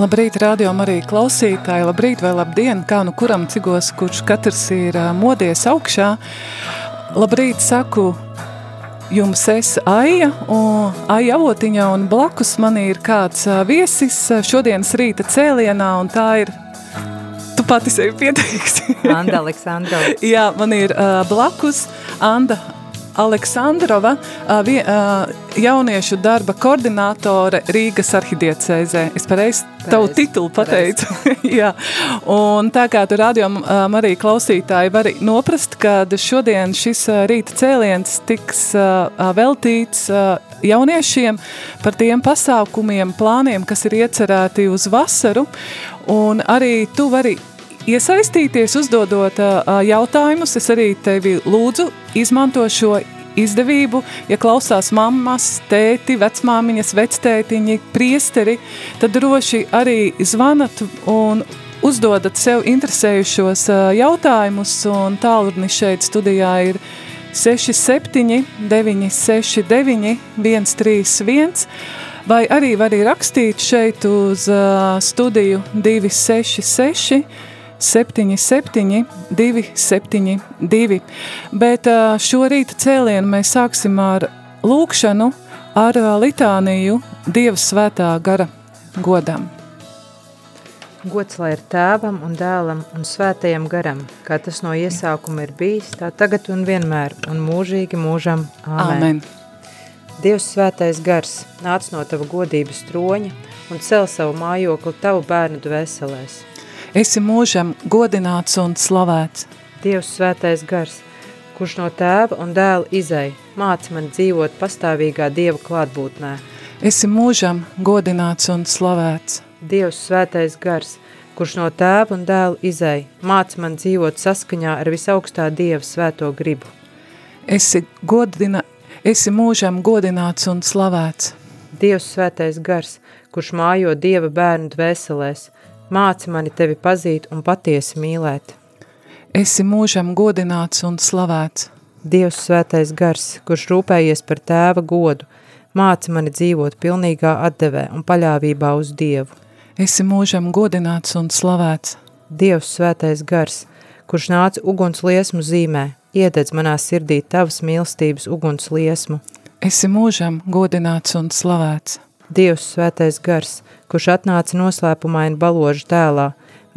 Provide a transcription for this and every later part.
Labrīt, radio arī klausītāji, labrīt vai labdien, kā nu kuram cigos, kurš katrs ir modies augšā. Labrīt, saku jums es Aija, un Aija avotiņa, un blakus man ir kāds viesis šodienas rīta cēlienā, un tā ir Tu pati sevi pieteiksi. Anda Aleksandrova. Jā, man ir uh, blakus Anda Aleksandrova, vie, jauniešu darba koordinātore Rīgas arhidiecēzē. Es pareizi tavu titulu pateicu. Jā, un tā kā tu um, arī klausītāji var noprast, kad šodien šis rīta cēliens tiks veltīts jauniešiem par tiem pasākumiem, plāniem, kas ir iecerēti uz vasaru, un arī tu vari iesaistīties, uzdodot jautājumus. Es arī tevi lūdzu izmanto šo izdevību, ja klausās mammas, tēti, vecmāmiņas, vectētiņi, priesteri, tad droši arī zvanat un uzdodat sev interesējušos jautājumus, un tālruni šeit studijā ir 67 969 131, vai arī var arī rakstīt šeit uz studiju 266 77, 272. Bet šo rīta cēlienu mēs sāksim ar lūkšanu, ar litāniju Dieva svētā gara godam. Gods lai ir tēvam un dēlam un svētajam garam, kā tas no iesākuma ir bijis, tā tagad un vienmēr un mūžīgi mūžam. Āmen. Amen. Dievs svētais gars, nāc no tava godības troņa un cel savu mājokli tavu bērnu dvēselēs. Esi mūžam godināts un slavēts. Dievs svētais gars, kurš no tēva un dēla izai, māc man dzīvot pastāvīgā Dieva klātbūtnē. Esi mūžam godināts un slavēts. Dievs svētais gars, kurš no tēva un dēla izai, māc man dzīvot saskaņā ar visaugstā Dieva svēto gribu. Esi, godina, esi mūžam godināts un slavēts. Dievs svētais gars, kurš mājo Dieva bērnu dvēselēs, māci mani tevi pazīt un patiesi mīlēt. Esi mūžam godināts un slavēts. Dievs svētais gars, kurš rūpējies par tēva godu, māci mani dzīvot pilnīgā atdevē un paļāvībā uz Dievu. Esi mūžam godināts un slavēts. Dievs svētais gars, kurš nāca uguns liesmu zīmē, iededz manā sirdī tavas mīlestības uguns liesmu. Esi mūžam godināts un slavēts. Dievs svētais gars, kurš atnāca noslēpumaini baložu tēlā,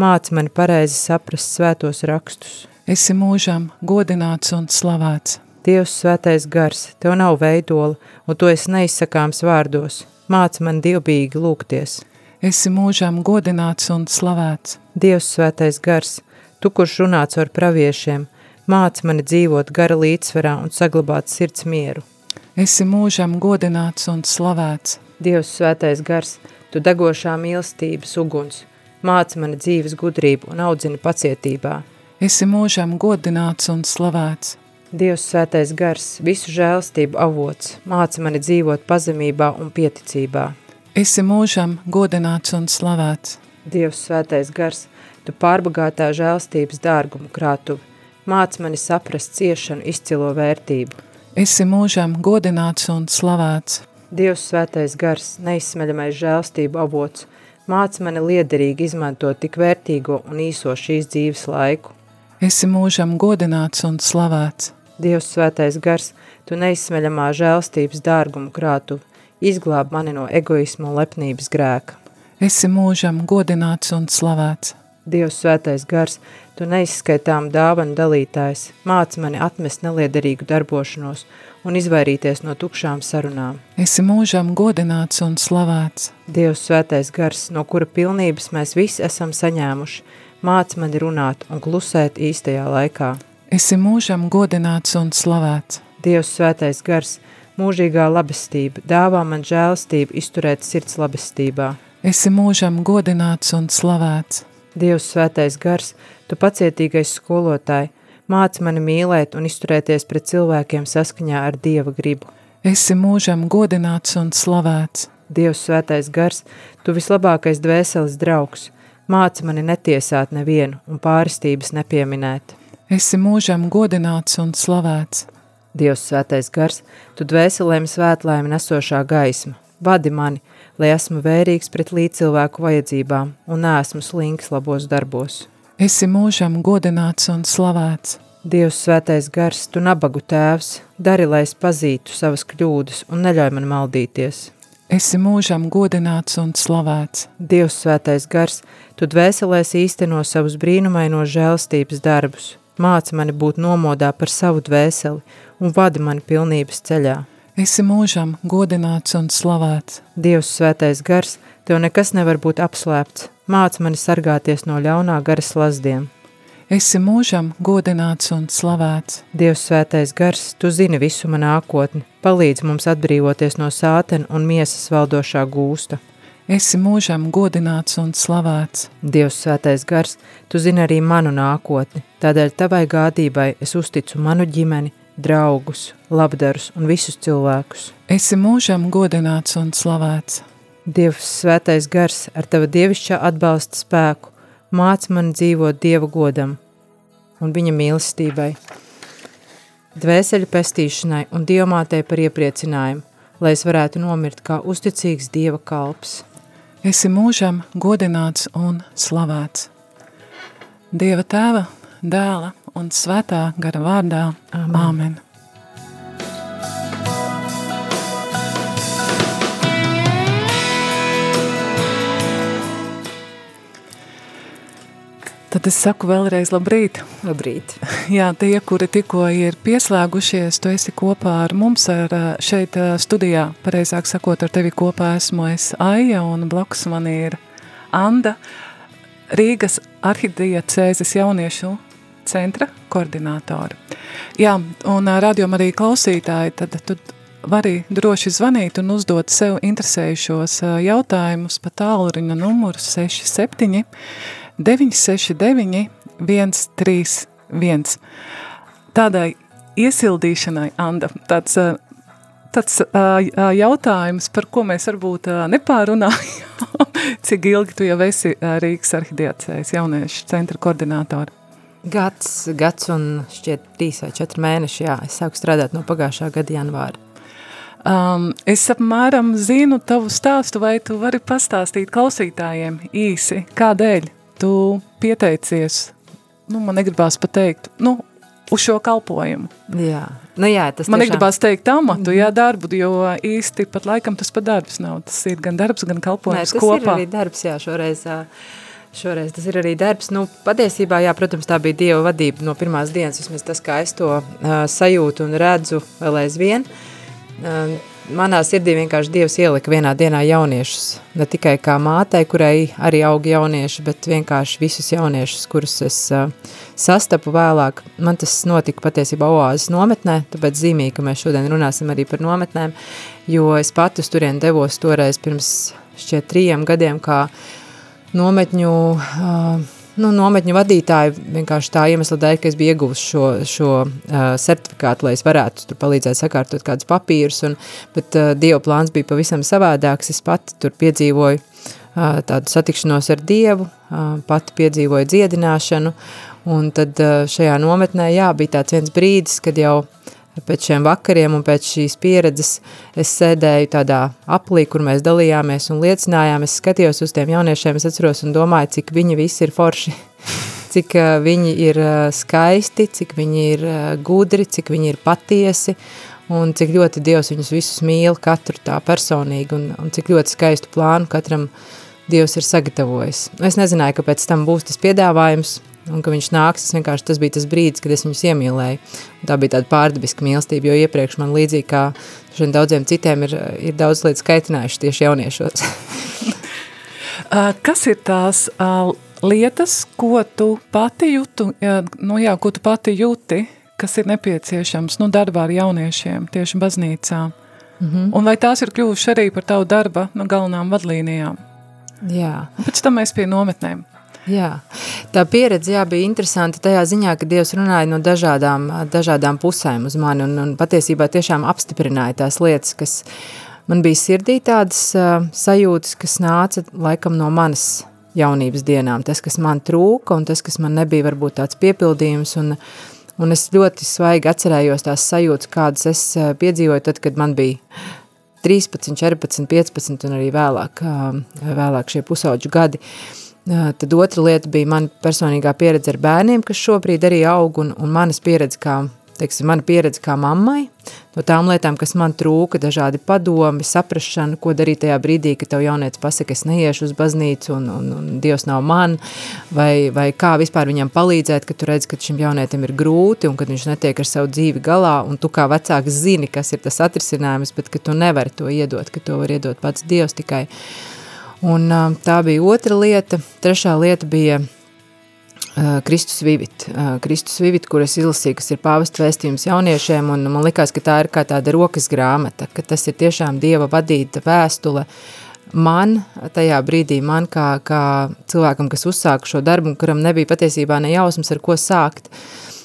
māci mani pareizi saprast svētos rakstus. Esi mūžam godināts un slavēts. Dievs svētais gars, tev nav veidola, un tu esi neizsakāms vārdos. Māci man dievbīgi lūgties. Esi mūžam godināts un slavēts. Dievs svētais gars, tu, kurš runāts ar praviešiem, māci mani dzīvot gara līdzsvarā un saglabāt sirds mieru. Esi mūžam godināts un slavēts. Dievs svētais gars, tu degošā mīlestības uguns, māci mani dzīves gudrību un audzini pacietībā. Esi mūžam godināts un slavēts. Dievs svētais gars, visu žēlstību avots, māci mani dzīvot pazemībā un pieticībā. Esi mūžam godināts un slavēts. Dievs svētais gars, tu pārbagātā žēlstības dārgumu krātuvi, māci mani saprast ciešanu izcilo vērtību. Esi mūžam godināts un slavēts. Dievs svētais gars, neizsmeļamais žēlstību avots, māci mani liederīgi izmantot tik vērtīgo un īso šīs dzīves laiku. Esi mūžam godināts un slavēts. Dievs svētais gars, tu neizsmeļamā žēlstības dārgumu krātuvi, izglāb mani no egoismu un lepnības grēka. Esi mūžam godināts un slavēts. Dievs svētais gars, tu neizskaitām dāvanu dalītājs, māc mani atmest neliederīgu darbošanos un izvairīties no tukšām sarunām. Esi mūžam godināts un slavēts. Dievs svētais gars, no kura pilnības mēs visi esam saņēmuši, māc mani runāt un klusēt īstajā laikā. Esi mūžam godināts un slavēts. Dievs svētais gars, mūžīgā labestība, dāvā man žēlstību izturēt sirds labestībā. Esi mūžam godināts un slavēts. Dievs svētais gars, tu pacietīgais skolotāji, Māc mani mīlēt un izturēties pret cilvēkiem saskaņā ar Dieva gribu. Esi mūžam godināts un slavēts. Dievs svētais gars, tu vislabākais dvēseles draugs, māci mani netiesāt nevienu un pāristības nepieminēt. Esi mūžam godināts un slavēts. Dievs svētais gars, tu dvēselēm svētlēm nesošā gaisma, vadi mani, lai esmu vērīgs pret līdzcilvēku vajadzībām un neesmu slinks labos darbos. Esi mūžam godināts un slavēts. Dievs svētais gars, tu nabagu tēvs, dari, lai es pazītu savas kļūdas un neļauj man maldīties. Esi mūžam godināts un slavēts. Dievs svētais gars, tu dvēselēs īsteno savus brīnumaino žēlstības darbus. Māc mani būt nomodā par savu dvēseli un vadi mani pilnības ceļā. Esi mūžam godināts un slavēts. Dievs svētais gars, tev nekas nevar būt apslēpts, māc mani sargāties no ļaunā garas lazdiem. Esi mūžam godināts un slavēts. Dievs svētais gars, tu zini visu man nākotni, palīdz mums atbrīvoties no sātena un miesas valdošā gūsta. Esi mūžam godināts un slavēts. Dievs svētais gars, tu zini arī manu nākotni, tādēļ tavai gādībai es uzticu manu ģimeni, draugus, labdarus un visus cilvēkus. Esi mūžam godināts un slavēts. Dievs svētais gars ar tava dievišķā atbalsta spēku, māc man dzīvot Dieva godam un viņa mīlestībai, dvēseļu pestīšanai un dievmātei par iepriecinājumu, lai es varētu nomirt kā uzticīgs Dieva kalps. Esi mūžam godināts un slavēts. Dieva tēva, dēla un svētā gara vārdā. Amen. Amen. Tad es saku vēlreiz labrīt. Labrīt. Jā, tie, kuri tikko ir pieslēgušies, tu esi kopā ar mums ar šeit studijā. Pareizāk sakot, ar tevi kopā esmu es Aija un blakus man ir Anda, Rīgas arhidiecēzes jauniešu centra koordinātori. Jā, un radiom arī klausītāji, tad tu vari droši zvanīt un uzdot sev interesējušos jautājumus pa tālruņa numuru 67 969 131. Tādai iesildīšanai, Anda, tāds, tāds jautājums, par ko mēs varbūt nepārunājām, cik ilgi tu jau esi Rīgas arhidiecējas jauniešu centra koordinātori? Gads, gads un šķiet trīs vai četri mēneši, jā, es sāku strādāt no pagājušā gada janvāra. Um, es apmēram zinu tavu stāstu, vai tu vari pastāstīt klausītājiem īsi, kādēļ tu pieteicies, nu, man negribās pateikt, nu, uz šo kalpojumu. Jā, nu jā, tas Man tiešām... negribās teikt amatu, jā, darbu, jo īsti pat laikam tas pat darbs nav. Tas ir gan darbs, gan kalpojums Nē, tas kopā. ir arī darbs, jā, šoreiz, šoreiz tas ir arī darbs. Nu, patiesībā, jā, protams, tā bija Dieva vadība no pirmās dienas, vismaz tas, kā es to uh, sajūtu un redzu vēl aizvien. Uh, manā sirdī vienkārši Dievs ielika vienā dienā jauniešus. Ne tikai kā mātei, kurai arī aug jaunieši, bet vienkārši visus jauniešus, kurus es uh, sastapu vēlāk. Man tas notika patiesībā oāzes nometnē, tāpēc zīmīgi, ka mēs šodien runāsim arī par nometnēm, jo es pati uz turien devos toreiz pirms šķiet trījiem gadiem kā nometņu uh, nu, nometņu vadītāju vienkārši tā iemesla dēļ, ka es biju ieguvusi šo, šo uh, certifikātu, lai es varētu tur palīdzēt sakārtot kādus papīrus, un, bet uh, Dieva plāns bija pavisam savādāks. Es pati tur piedzīvoju uh, tādu satikšanos ar Dievu, uh, pati piedzīvoju dziedināšanu, un tad uh, šajā nometnē, jā, bija tāds viens brīdis, kad jau pēc šiem vakariem un pēc šīs pieredzes es sēdēju tādā aplī, kur mēs dalījāmies un liecinājām, es skatījos uz tiem jauniešiem, es atceros un domāju, cik viņi visi ir forši, cik uh, viņi ir uh, skaisti, cik viņi ir uh, gudri, cik viņi ir patiesi un cik ļoti Dievs viņus visus mīl, katru tā personīgi un, un cik ļoti skaistu plānu katram Dievs ir sagatavojis. Es nezināju, ka pēc tam būs tas piedāvājums, un ka viņš nāks, tas vienkārši tas bija tas brīdis, kad es viņus iemīlēju. Un tā bija tāda pārdabiska mīlestība, jo iepriekš man līdzīgi kā daudziem citiem ir, ir daudz lietas kaitinājuši tieši jauniešos. Kas ir tās lietas, ko tu pati jūtu, nu jā, ko tu pati jūti, kas ir nepieciešams nu, darbā ar jauniešiem tieši baznīcā? Mm -hmm. Un vai tās ir kļuvušas arī par tavu darba nu, galvenām vadlīnijām? Jā. Un pēc tam mēs pie nometnēm. Jā, tā pieredze jā, bija interesanta tajā ziņā, ka Dievs runāja no dažādām, dažādām pusēm uz mani un, un patiesībā tiešām apstiprināja tās lietas, kas man bija sirdī tādas uh, sajūtas, kas nāca laikam no manas jaunības dienām. Tas, kas man trūka un tas, kas man nebija varbūt tāds piepildījums un, un es ļoti svaigi atcerējos tās sajūtas, kādas es piedzīvoju tad, kad man bija 13, 14, 15 un arī vēlāk, vēlāk šie pusauģu gadi. Tad otra lieta bija mana personīgā pieredze ar bērniem, kas šobrīd arī aug, un, un manas pieredze kā teiksim, mana pieredze kā mammai, no tām lietām, kas man trūka, dažādi padomi, saprašana, ko darīt tajā brīdī, kad tev jaunieci pasaka, es neiešu uz baznīcu un, un, un Dievs nav man, vai, vai kā vispār viņam palīdzēt, kad tu redz, ka šim jaunietim ir grūti un kad viņš netiek ar savu dzīvi galā, un tu kā vecāks zini, kas ir tas atrisinājums, bet ka tu nevari to iedot, ka to var iedot pats Dievs tikai. Un tā bija otra lieta. Trešā lieta bija Kristus Vivit, Kristus Vivit, kur es izlasīju, kas ir pāvesta vēstījums jauniešiem, un man likās, ka tā ir kā tāda rokas grāmata, ka tas ir tiešām Dieva vadīta vēstule man, tajā brīdī man kā, kā cilvēkam, kas uzsāka šo darbu, kuram nebija patiesībā ne jausmas, ar ko sākt,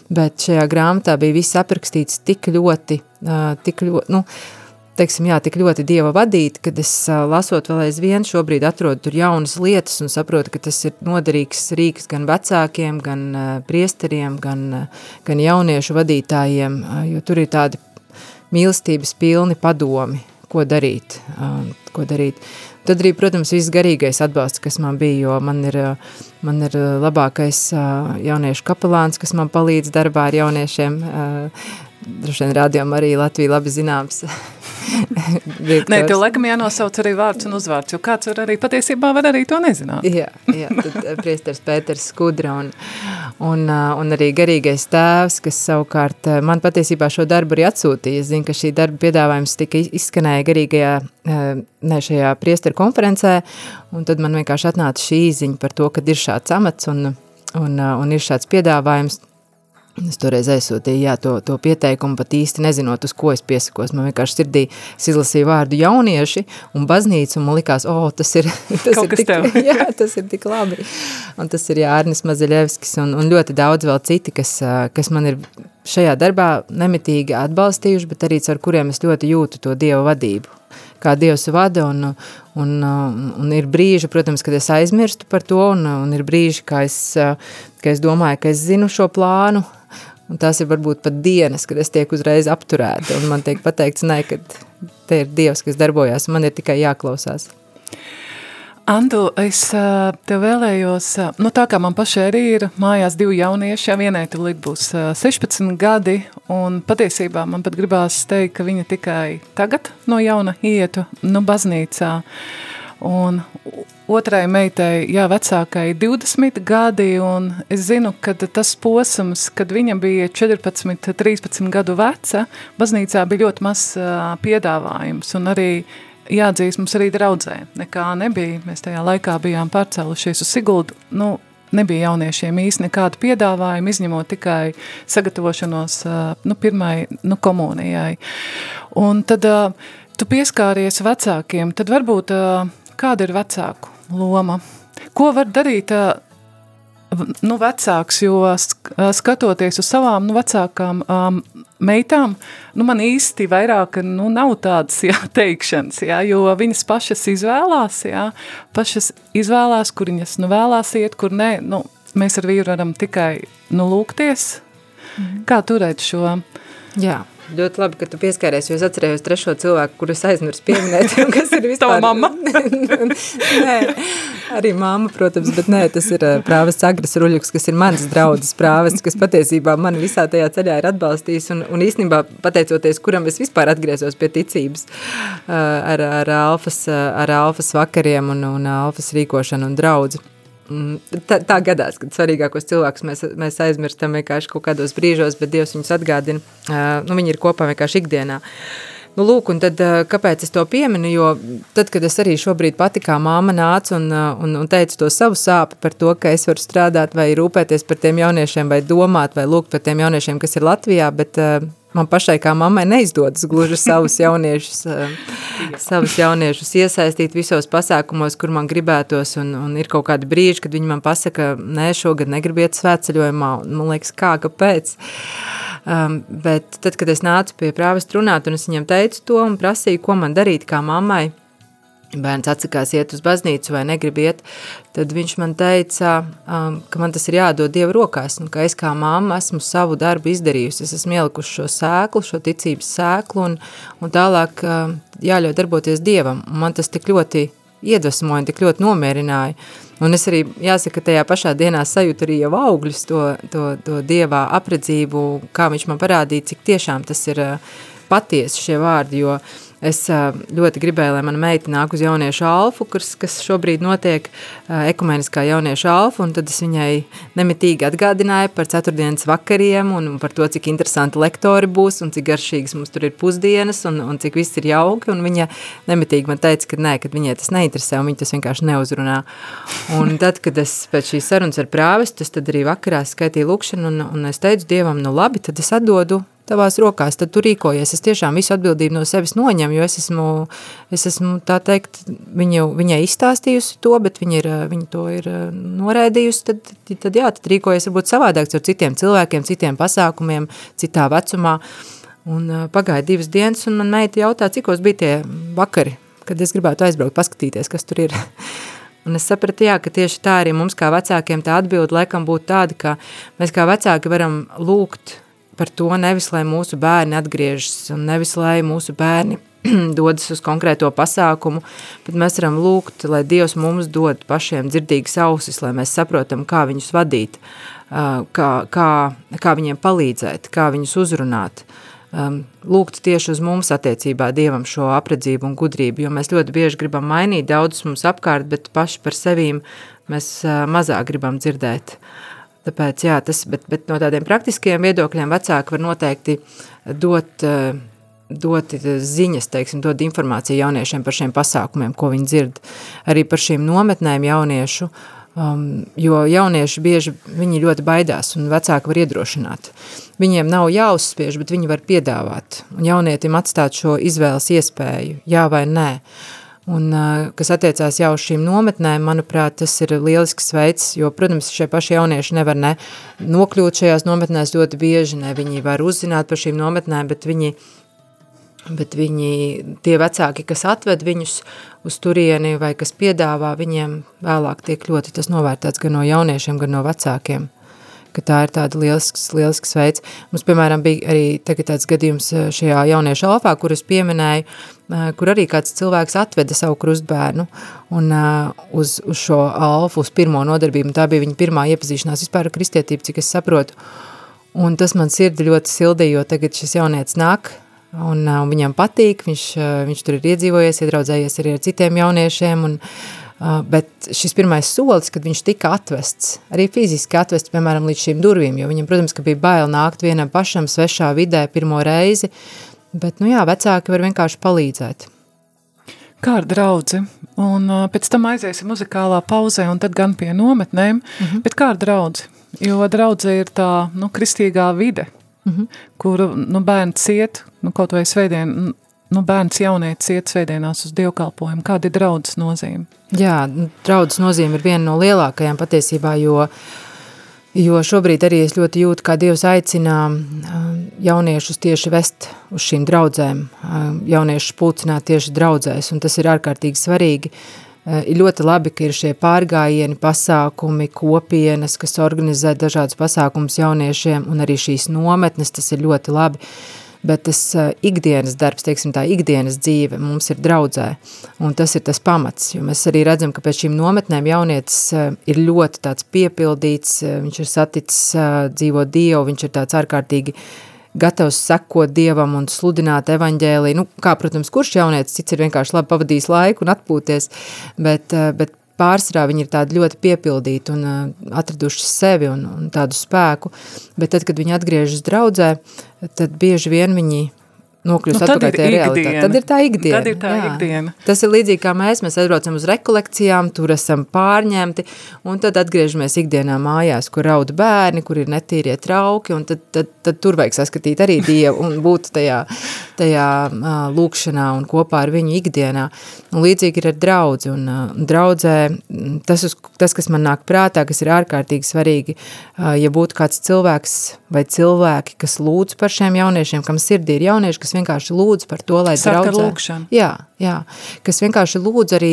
bet šajā grāmatā bija viss aprakstīts tik ļoti, tik ļoti, nu, teiksim, jā, tik ļoti dieva vadīti, kad es lasot vēl aizvien šobrīd atrodu tur jaunas lietas un saprotu, ka tas ir noderīgs rīks gan vecākiem, gan priesteriem, gan, gan jauniešu vadītājiem, jo tur ir tādi mīlestības pilni padomi, ko darīt, ko darīt. Tad arī, protams, viss garīgais atbalsts, kas man bija, jo man ir, man ir labākais jauniešu kapelāns, kas man palīdz darbā ar jauniešiem, droši vien rādījām arī Latviju labi zināms Nē, tev laikam jānosauc arī vārds un uzvārds, jo kāds var arī patiesībā var arī to nezināt. jā, jā, tad eh, priesters Pēters Skudra un, un, eh, un arī garīgais tēvs, kas savukārt eh, man patiesībā šo darbu arī atsūtīja. Es zinu, ka šī darba piedāvājums tika izskanēja garīgajā, ne šajā priesteru konferencē, un tad man vienkārši atnāca šī ziņa par to, ka ir šāds amats un, un, un ir šāds piedāvājums, Es toreiz aizsūtīju jā, to, to pieteikumu, pat īsti nezinot, uz ko es piesakos. Man vienkārši sirdī izlasīja vārdu jaunieši un baznīca, un man likās, o, oh, tas ir, tas Kaut ir tik, tev. jā, tas ir tik labi. Un tas ir Jārnis Mazaļevskis un, un ļoti daudz vēl citi, kas, kas man ir šajā darbā nemitīgi atbalstījuši, bet arī ar kuriem es ļoti jūtu to Dieva vadību kā Dievs vada, un, un, un ir brīži, protams, kad es aizmirstu par to, un, un ir brīži, kā es, ka es domāju, ka es zinu šo plānu, Un tās ir varbūt pat dienas, kad es tiek uzreiz apturēta, un man tiek pateikts, nē, ka te ir Dievs, kas darbojās, man ir tikai jāklausās. Andu, es tev vēlējos, nu tā kā man pašai arī ir mājās divi jaunieši, vienai tulīt būs 16 gadi, un patiesībā man pat gribās teikt, ka viņa tikai tagad no jauna ietu, nu, baznīcā, un Otrai meitai, jā, vecākai 20 gadi, un es zinu, ka tas posms, kad viņa bija 14, 13 gadu veca, baznīcā bija ļoti maz piedāvājums, un arī jāatzīst, mums arī draudzē nekā nebija. Mēs tajā laikā bijām pārcēlušies uz Siguldu, nu, nebija jauniešiem īsti nekādu piedāvājumu, izņemot tikai sagatavošanos nu, pirmai nu, komunijai. Un tad tu pieskāries vecākiem, tad varbūt kāda ir vecāku loma. Ko var darīt nu, vecāks, jo skatoties uz savām nu, vecākām um, meitām, nu, man īsti vairāk nu, nav tādas jā, teikšanas, jā, jo viņas pašas izvēlās, jā, pašas izvēlās, kur viņas nu, vēlās iet, kur nē, nu, mēs ar vīru varam tikai nu, lūgties. Mm. Kā turēt šo? Jā, Ļoti labi, ka tu pieskāries, jo es atcerējos trešo cilvēku, kurus aizmirsu pieminēt, kas ir vispār... Tava mamma? nē, arī mamma, protams, bet nē, tas ir uh, prāves Agras Ruļuks, kas ir mans draudzes prāves, kas patiesībā mani visā tajā ceļā ir atbalstījis un, un īstenībā pateicoties, kuram es vispār atgriezos pie ticības uh, ar, ar, alfas, ar alfas vakariem un, un alfas rīkošanu un draudzi. Mm, tā, tā gadās, kad svarīgākos cilvēkus mēs, mēs aizmirstam vienkārši kaut kādos brīžos, bet Dievs viņus atgādina. Nu, viņi ir kopā vienkārši ikdienā. Nu, lūk, un tad, kāpēc es to pieminu, jo tad, kad es arī šobrīd pati kā māma nācu un, un, un teicu to savu sāpi par to, ka es varu strādāt vai rūpēties par tiem jauniešiem vai domāt vai lūgt par tiem jauniešiem, kas ir Latvijā, bet man pašai kā mammai neizdodas gluži savus jauniešus, eh, savus jauniešus iesaistīt visos pasākumos, kur man gribētos, un, un ir kaut kādi brīži, kad viņi man pasaka, nē, šogad negribiet svētceļojumā, un man liekas, kā, kāpēc? Um, bet tad, kad es nācu pie prāvest runāt, un es viņam teicu to un prasīju, ko man darīt kā mammai, bērns atsakās iet uz baznīcu vai negrib iet, tad viņš man teica, um, ka man tas ir jādod Dieva rokās, un ka es kā mamma esmu savu darbu izdarījusi, es esmu ielikuši šo sēklu, šo ticības sēklu, un, un tālāk um, jāļauj darboties Dievam, un man tas tik ļoti iedvesmoja, tik ļoti nomierināja, un es arī, jāsaka, tajā pašā dienā sajūtu arī jau augļus to, to, to Dievā apredzību, kā viņš man parādīja, cik tiešām tas ir uh, patiesi šie vārdi, jo uh, Es ļoti gribēju, lai mana meita nāk uz jauniešu alfu, kas, kas šobrīd notiek ekumeniskā jauniešu alfa, un tad es viņai nemitīgi atgādināju par ceturtdienas vakariem un par to, cik interesanti lektori būs un cik garšīgas mums tur ir pusdienas un, un cik viss ir jauki, un viņa nemitīgi man teica, ka nē, ka viņai tas neinteresē un viņa tas vienkārši neuzrunā. Un tad, kad es pēc šīs sarunas ar prāvestu, es tad arī vakarā skaitīju lukšanu un, un es teicu Dievam, nu labi, tad es atdodu tavās rokās, tad tu rīkojies. Es tiešām visu atbildību no sevis noņemu, jo es esmu, es esmu tā teikt, viņu, viņai izstāstījusi to, bet viņa, ir, viņa to ir eh, noraidījusi, tad, tad jā, tad rīkojies varbūt savādāk ar citiem cilvēkiem, citiem pasākumiem, citā vecumā. Un eh, pagāja divas dienas, un man meita jautā, cikos bija tie vakari, kad es gribētu aizbraukt, paskatīties, kas tur ir. Un es sapratu, jā, ka tieši tā arī mums kā vecākiem tā atbilde laikam būtu tāda, ka mēs kā vecāki varam lūgt par to nevis, lai mūsu bērni atgriežas un nevis, lai mūsu bērni dodas uz konkrēto pasākumu, bet mēs varam lūgt, lai Dievs mums dod pašiem dzirdīgas ausis, lai mēs saprotam, kā viņus vadīt, kā, kā, kā viņiem palīdzēt, kā viņus uzrunāt. Lūgt tieši uz mums attiecībā Dievam šo apredzību un gudrību, jo mēs ļoti bieži gribam mainīt daudzus mums apkārt, bet paši par sevīm mēs mazāk gribam dzirdēt. Uh, Tāpēc, jā, tas, bet, bet no tādiem praktiskiem viedokļiem vecāki var noteikti dot, eh, dot ziņas, teiksim, dot informāciju jauniešiem par šiem pasākumiem, ko viņi dzird, arī par šīm nometnēm jauniešu, um, jo jaunieši bieži, viņi ļoti baidās un vecāki var iedrošināt. Viņiem nav jāuzspiež, bet viņi var piedāvāt un jaunietim atstāt šo izvēles iespēju, jā vai nē. Uh, Un, kas attiecās jau uz šīm nometnēm, manuprāt, tas ir lielisks veids, jo, protams, šie paši jaunieši nevar ne nokļūt šajās nometnēs ļoti bieži, ne viņi var uzzināt par šīm nometnēm, bet viņi, bet viņi, tie vecāki, kas atved viņus uz turieni vai kas piedāvā, viņiem vēlāk tiek ļoti tas novērtēts gan no jauniešiem, gan no vecākiem ka tā ir tāda lielisks, lielisks veids. Mums, piemēram, bija arī tagad tāds gadījums eh, šajā jauniešu alfā, kur es pieminēju, eh, kur arī kāds cilvēks atveda savu krustbērnu un uh, uz, uz šo alfu, uz pirmo nodarbību, tā bija viņa pirmā iepazīšanās vispār ar kristietību, cik es saprotu. Un tas man sirdi ļoti sildīja, jo tagad šis jaunietis nāk un uh, viņam patīk, viņš, viņš tur ir iedzīvojies, iedraudzējies arī ar citiem jauniešiem un Uh, bet šis pirmais solis, kad viņš tika atvests, arī fiziski atvests, piemēram, līdz šīm durvīm, jo viņam, protams, ka bija bail nākt vienam pašam svešā vidē pirmo reizi, bet, nu jā, vecāki var vienkārši palīdzēt. Kā ar draudzi? Un uh, pēc tam aiziesim muzikālā pauzē un tad gan pie nometnēm, mm -hmm. bet kā ar draudzi? Jo draudze ir tā, nu, kristīgā vide, mm -hmm. kuru, nu, bērni ciet, nu, kaut vai sveidien, nu, bērns jaunietis iet svētdienās uz dievkalpojumu. Kāda ir draudzes nozīme? Jā, nu, draudzes nozīme ir viena no lielākajām patiesībā, jo, jo šobrīd arī es ļoti jūtu, kā Dievs aicina jauniešus tieši vest uz šīm draudzēm, jauniešus pulcināt tieši draudzēs, un tas ir ārkārtīgi svarīgi. Ir ļoti labi, ka ir šie pārgājieni, pasākumi, kopienas, kas organizē dažādus pasākumus jauniešiem, un arī šīs nometnes, tas ir ļoti labi. Bet tas uh, ikdienas darbs, teiksim tā ikdienas dzīve mums ir draudzē, un tas ir tas pamats, jo mēs arī redzam, ka pēc šīm nometnēm jaunietis uh, ir ļoti tāds piepildīts, uh, viņš ir saticis dzīvo Dievu, viņš ir tāds ārkārtīgi gatavs sekot Dievam un sludināt evaņģēlī. Nu, kā, protams, kurš jaunietis cits ir vienkārši labi pavadījis laiku un atpūties, bet, bet pārsvarā viņi ir tādi ļoti piepildīti un uh, atraduši sevi un, un tādu spēku, bet tad, kad viņi atgriežas draudzē, tad bieži vien viņi nokļūst nu, atpakaļ tajā realitātē. Tad ir tā ikdiena. Tad ir tā jā. ikdiena. Tas ir līdzīgi kā mēs, mēs aizbraucam uz rekolekcijām, tur esam pārņemti, un tad atgriežamies ikdienā mājās, kur raud bērni, kur ir netīrie trauki, un tad, tad, tad tur vajag saskatīt arī Dievu un būt tajā, tajā lūkšanā un kopā ar viņu ikdienā. Un līdzīgi ir ar draudzi, un draudzē tas, uz, tas, kas man nāk prātā, kas ir ārkārtīgi svarīgi, ja būtu kāds cilvēks vai cilvēki, kas lūdz par šiem jauniešiem, kam sirdī ir jaunieši, kas vienkārši lūdz par to, lai Saka draudzē. Jā, jā, kas vienkārši lūdz arī,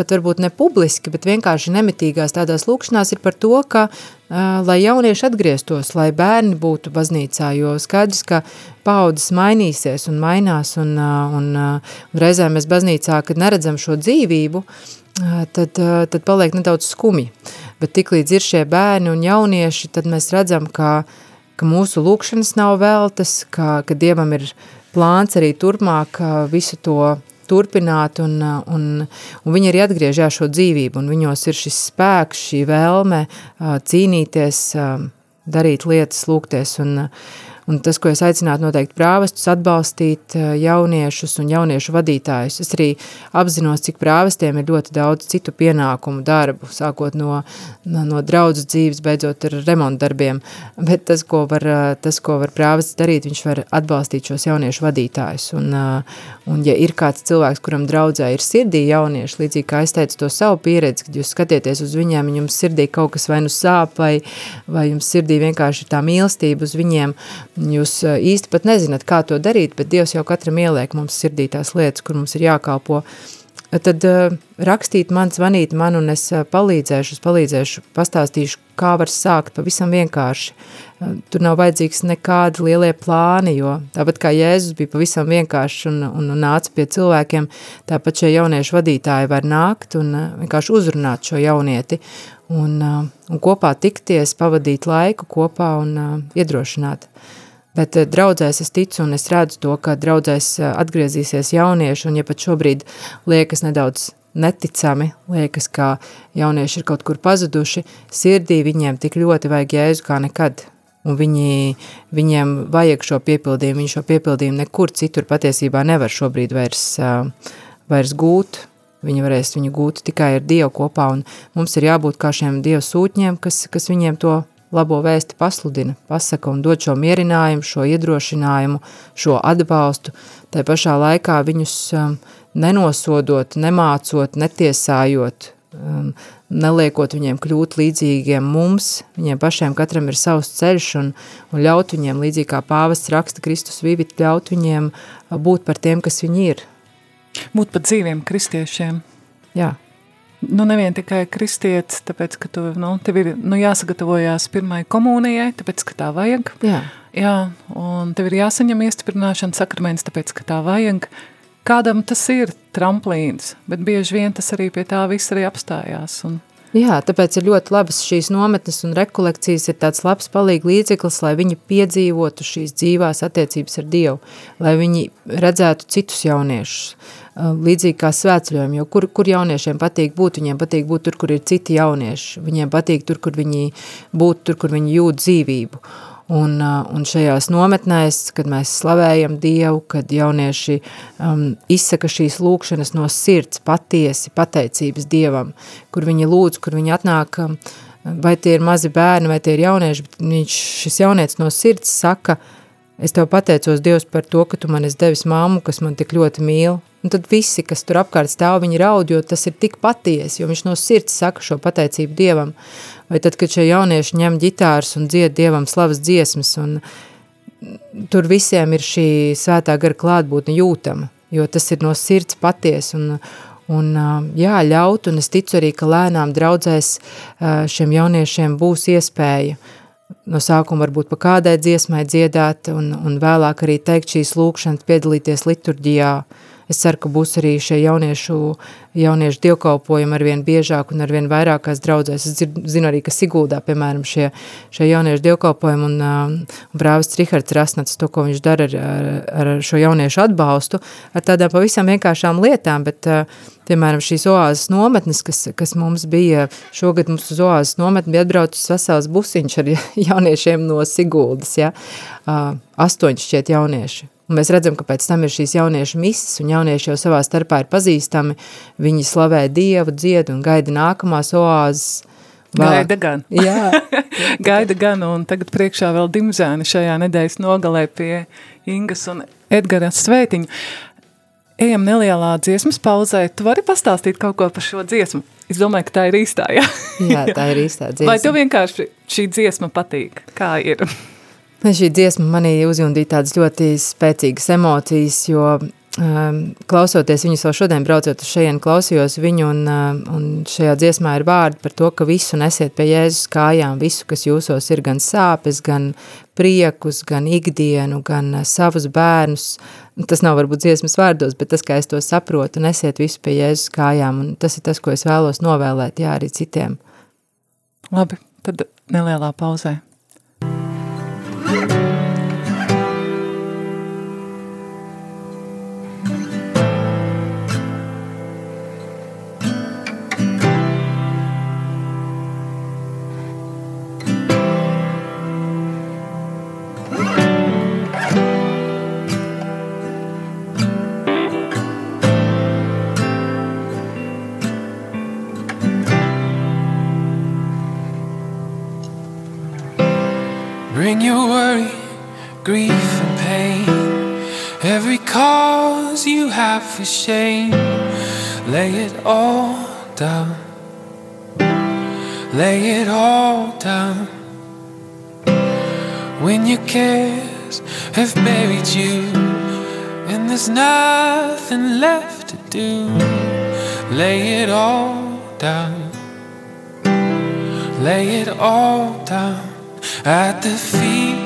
pat varbūt ne publiski, bet vienkārši nemitīgās tādās lūkšanās ir par to, ka uh, lai jaunieši atgrieztos, lai bērni būtu baznīcā, jo skaidrs, ka paudzes mainīsies un mainās, un, un, un reizēm mēs baznīcā, kad neredzam šo dzīvību, tad, tad paliek nedaudz skumi. Bet tik līdz ir šie bērni un jaunieši, tad mēs redzam, ka, ka mūsu lūkšanas nav veltas, ka, ka Dievam ir plāns arī turpmāk visu to turpināt, un, un, un viņi arī atgriež jā, šo dzīvību, un viņos ir šis spēks, šī vēlme cīnīties, darīt lietas, lūgties, un, Un tas, ko es aicinātu noteikti prāvestus atbalstīt eh, jauniešus un jauniešu vadītājus. Es arī apzinos, cik prāvestiem ir ļoti daudz citu pienākumu darbu, sākot no, no, draudzes dzīves, beidzot ar remontdarbiem. Bet tas, ko var, eh, tas, ko var prāvests darīt, viņš var atbalstīt šos jauniešu vadītājus. Un, eh, un ja ir kāds cilvēks, kuram draudzē ir sirdī jaunieši, līdzīgi kā es teicu to savu pieredzi, kad jūs skatieties uz viņiem, jums sirdī kaut kas vai nu sāp, vai, vai jums sirdī vienkārši ir tā mīlestība uz viņiem, Jūs īsti pat nezināt, kā to darīt, bet Dievs jau katram ieliek mums sirdī tās lietas, kur mums ir jākalpo. Tad rakstīt man, zvanīt man, un es palīdzēšu, es palīdzēšu, pastāstīšu, kā var sākt pavisam vienkārši. Tur nav vajadzīgs nekādi lielie plāni, jo tāpat kā Jēzus bija pavisam vienkārši un, un, un nāca pie cilvēkiem, tāpat šie jauniešu vadītāji var nākt un vienkārši uzrunāt šo jaunieti un, un kopā tikties, pavadīt laiku kopā un iedrošināt. Uh, Bet eh, draudzēs es ticu un es redzu to, ka draudzēs eh, atgriezīsies jaunieši, un ja pat šobrīd liekas nedaudz neticami, liekas, ka jaunieši ir kaut kur pazuduši, sirdī viņiem tik ļoti vajag jēzu kā nekad. Un viņi, viņiem vajag šo piepildījumu, viņi šo piepildījumu nekur citur patiesībā nevar šobrīd vairs, uh, vairs gūt. Viņi varēs viņu gūt tikai ar Dievu kopā, un mums ir jābūt kā šiem Dievu sūtņiem, kas, kas viņiem to labo vēsti pasludina, pasaka un dod šo mierinājumu, šo iedrošinājumu, šo atbalstu, tai pašā laikā viņus um, nenosodot, nemācot, netiesājot, um, neliekot viņiem kļūt līdzīgiem mums, viņiem pašiem katram ir savs ceļš un, un ļaut viņiem, līdzīgi kā pāvests raksta Kristus vivit, ļaut viņiem uh, būt par tiem, kas viņi ir. Būt par dzīviem kristiešiem. Jā. Nu, nevien tikai kristietis, tāpēc, ka tu, nu, tev ir nu, jāsagatavojās pirmai komunijai, tāpēc, ka tā vajag. Jā. Jā, un tev ir jāsaņem iestiprināšana sakraments, tāpēc, ka tā vajag. Kādam tas ir tramplīns, bet bieži vien tas arī pie tā viss arī apstājās. Un, Jā, tāpēc ir ļoti labas šīs nometnes un rekolekcijas ir tāds labs palīgi līdzeklis, lai viņi piedzīvotu šīs dzīvās attiecības ar Dievu, lai viņi redzētu citus jauniešus, līdzīgi kā svētceļojumi, jo kur, kur jauniešiem patīk būt, viņiem patīk būt tur, kur ir citi jaunieši, viņiem patīk tur, kur viņi būt, tur, kur viņi jūt dzīvību. Un, uh, un šajās nometnēs, kad mēs slavējam Dievu, kad jaunieši um, izsaka šīs lūkšanas no sirds, patiesi pateicības Dievam, kur viņi lūdz, kur viņi atnāk, um, vai tie ir mazi bērni, vai tie ir jaunieši, bet viņš, šis jaunietis no sirds saka, es tev pateicos Dievs par to, ka tu man esi devis māmu, kas man tik ļoti mīl, Un tad visi, kas tur apkārt stāv, viņi raud, jo tas ir tik patiesi, jo viņš no sirds saka šo pateicību Dievam. Vai tad, kad šie jaunieši ņem ģitāras un dzied Dievam slavas dziesmas, un tur visiem ir šī svētā gara klātbūtne jūtama, jo tas ir no sirds paties un, un jā, ļaut, un es ticu arī, ka lēnām draudzēs šiem jauniešiem būs iespēja no sākuma varbūt pa kādai dziesmai dziedāt un, un vēlāk arī teikt šīs lūkšanas, piedalīties liturģijā. Es ceru, ka būs arī šie jauniešu, jauniešu dievkalpojumi arvien biežāk un arvien vairākās draudzēs. Es zinu arī, ka Siguldā, piemēram, šie, šie jauniešu dievkalpojumi un, uh, un brāvis Rihards Rasnats, to, ko viņš dara ar, ar, ar šo jauniešu atbalstu, ar tādām pavisam vienkāršām lietām, bet uh, piemēram, šīs oāzes nometnes, kas, kas mums bija, šogad mums uz oāzes nometni bija atbraucis vesels busiņš ar jauniešiem no Siguldas, ja? astoņi šķiet jaunieši. Un mēs redzam, ka pēc tam ir šīs jauniešu mises, un jaunieši jau savā starpā ir pazīstami, viņi slavē Dievu, dzied un gaida nākamās oāzes, Vēl. Gaida gan. Jā. Gaida gan, un tagad priekšā vēl dimzēni šajā nedēļas nogalē pie Ingas un Edgaras svētiņu ejam nelielā dziesmas pauzē. Tu vari pastāstīt kaut ko par šo dziesmu? Es domāju, ka tā ir īstā, jā. jā, tā ir īstā dziesma. Vai tev vienkārši šī dziesma patīk? Kā ir? Šī dziesma manī uzjundīja tādas ļoti spēcīgas emocijas, jo klausoties viņus vēl šodien braucot uz šejienu, klausījos viņu un, uh, un šajā dziesmā ir vārdi par to, ka visu nesiet pie Jēzus kājām, visu, kas jūsos ir gan sāpes, gan priekus, gan ikdienu, gan uh, savus bērnus, tas nav varbūt dziesmas vārdos, bet tas, kā es to saprotu, nesiet visu pie Jēzus kājām, un tas ir tas, ko es vēlos novēlēt, jā, arī citiem. Labi, tad nelielā pauzē. Thank Bring your worry, grief, and pain. Every cause you have for shame. Lay it all down. Lay it all down. When your cares have buried you, and there's nothing left to do, lay it all down. Lay it all down at the feet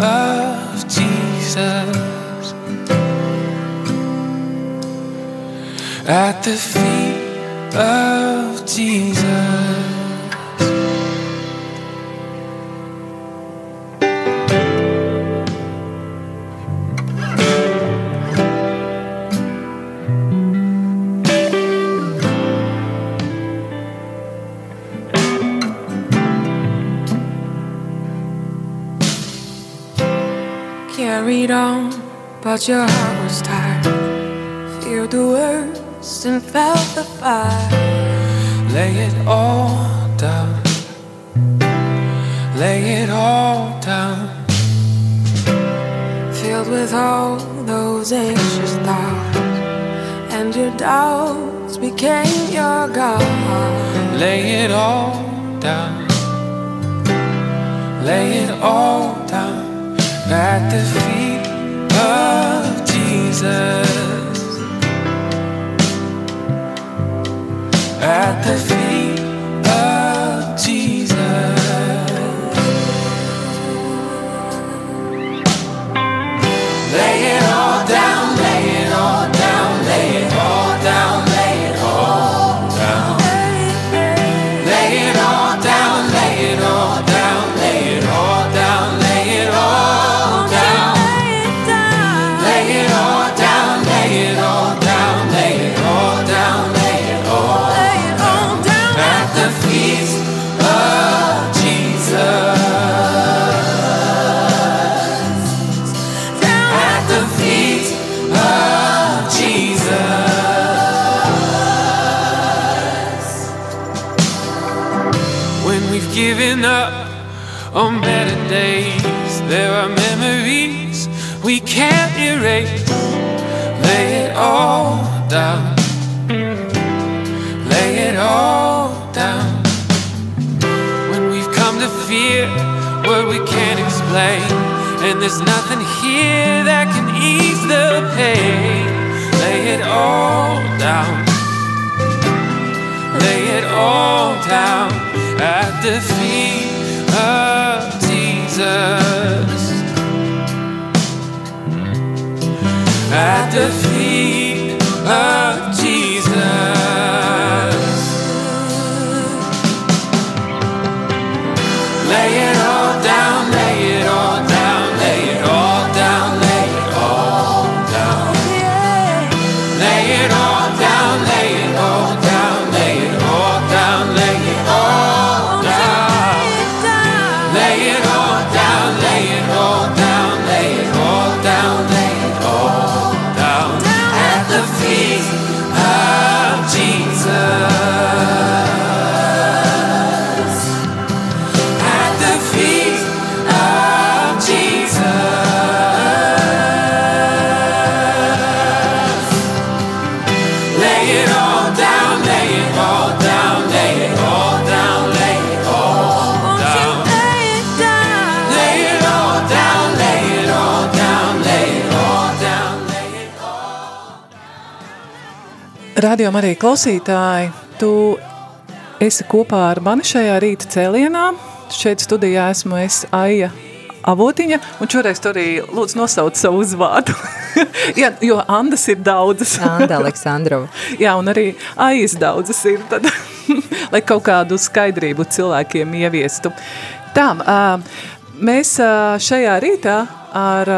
of Jesus. At the feet of Jesus. But your heart was tired. Feared the worst and felt the fire. Lay it all down. Lay it all down. Filled with all those anxious thoughts, and your doubts became your God. Lay it all down. Lay it all down at the feet Jesus. At the feet There's nothing here that can ease the pain. Lay it all down. Lay it all down at the feet of Jesus. At the feet Radio arī klausītāji, tu esi kopā ar mani šajā rīta cēlienā. Šeit studijā esmu es Aija Avotiņa, un šoreiz tu arī lūdzu nosauc savu uzvārdu. Jā, jo Andas ir daudzas. Anda Aleksandrova. Jā, un arī aiz daudzas ir, tad, lai kaut kādu skaidrību cilvēkiem ieviestu. Tā, mēs šajā rītā ar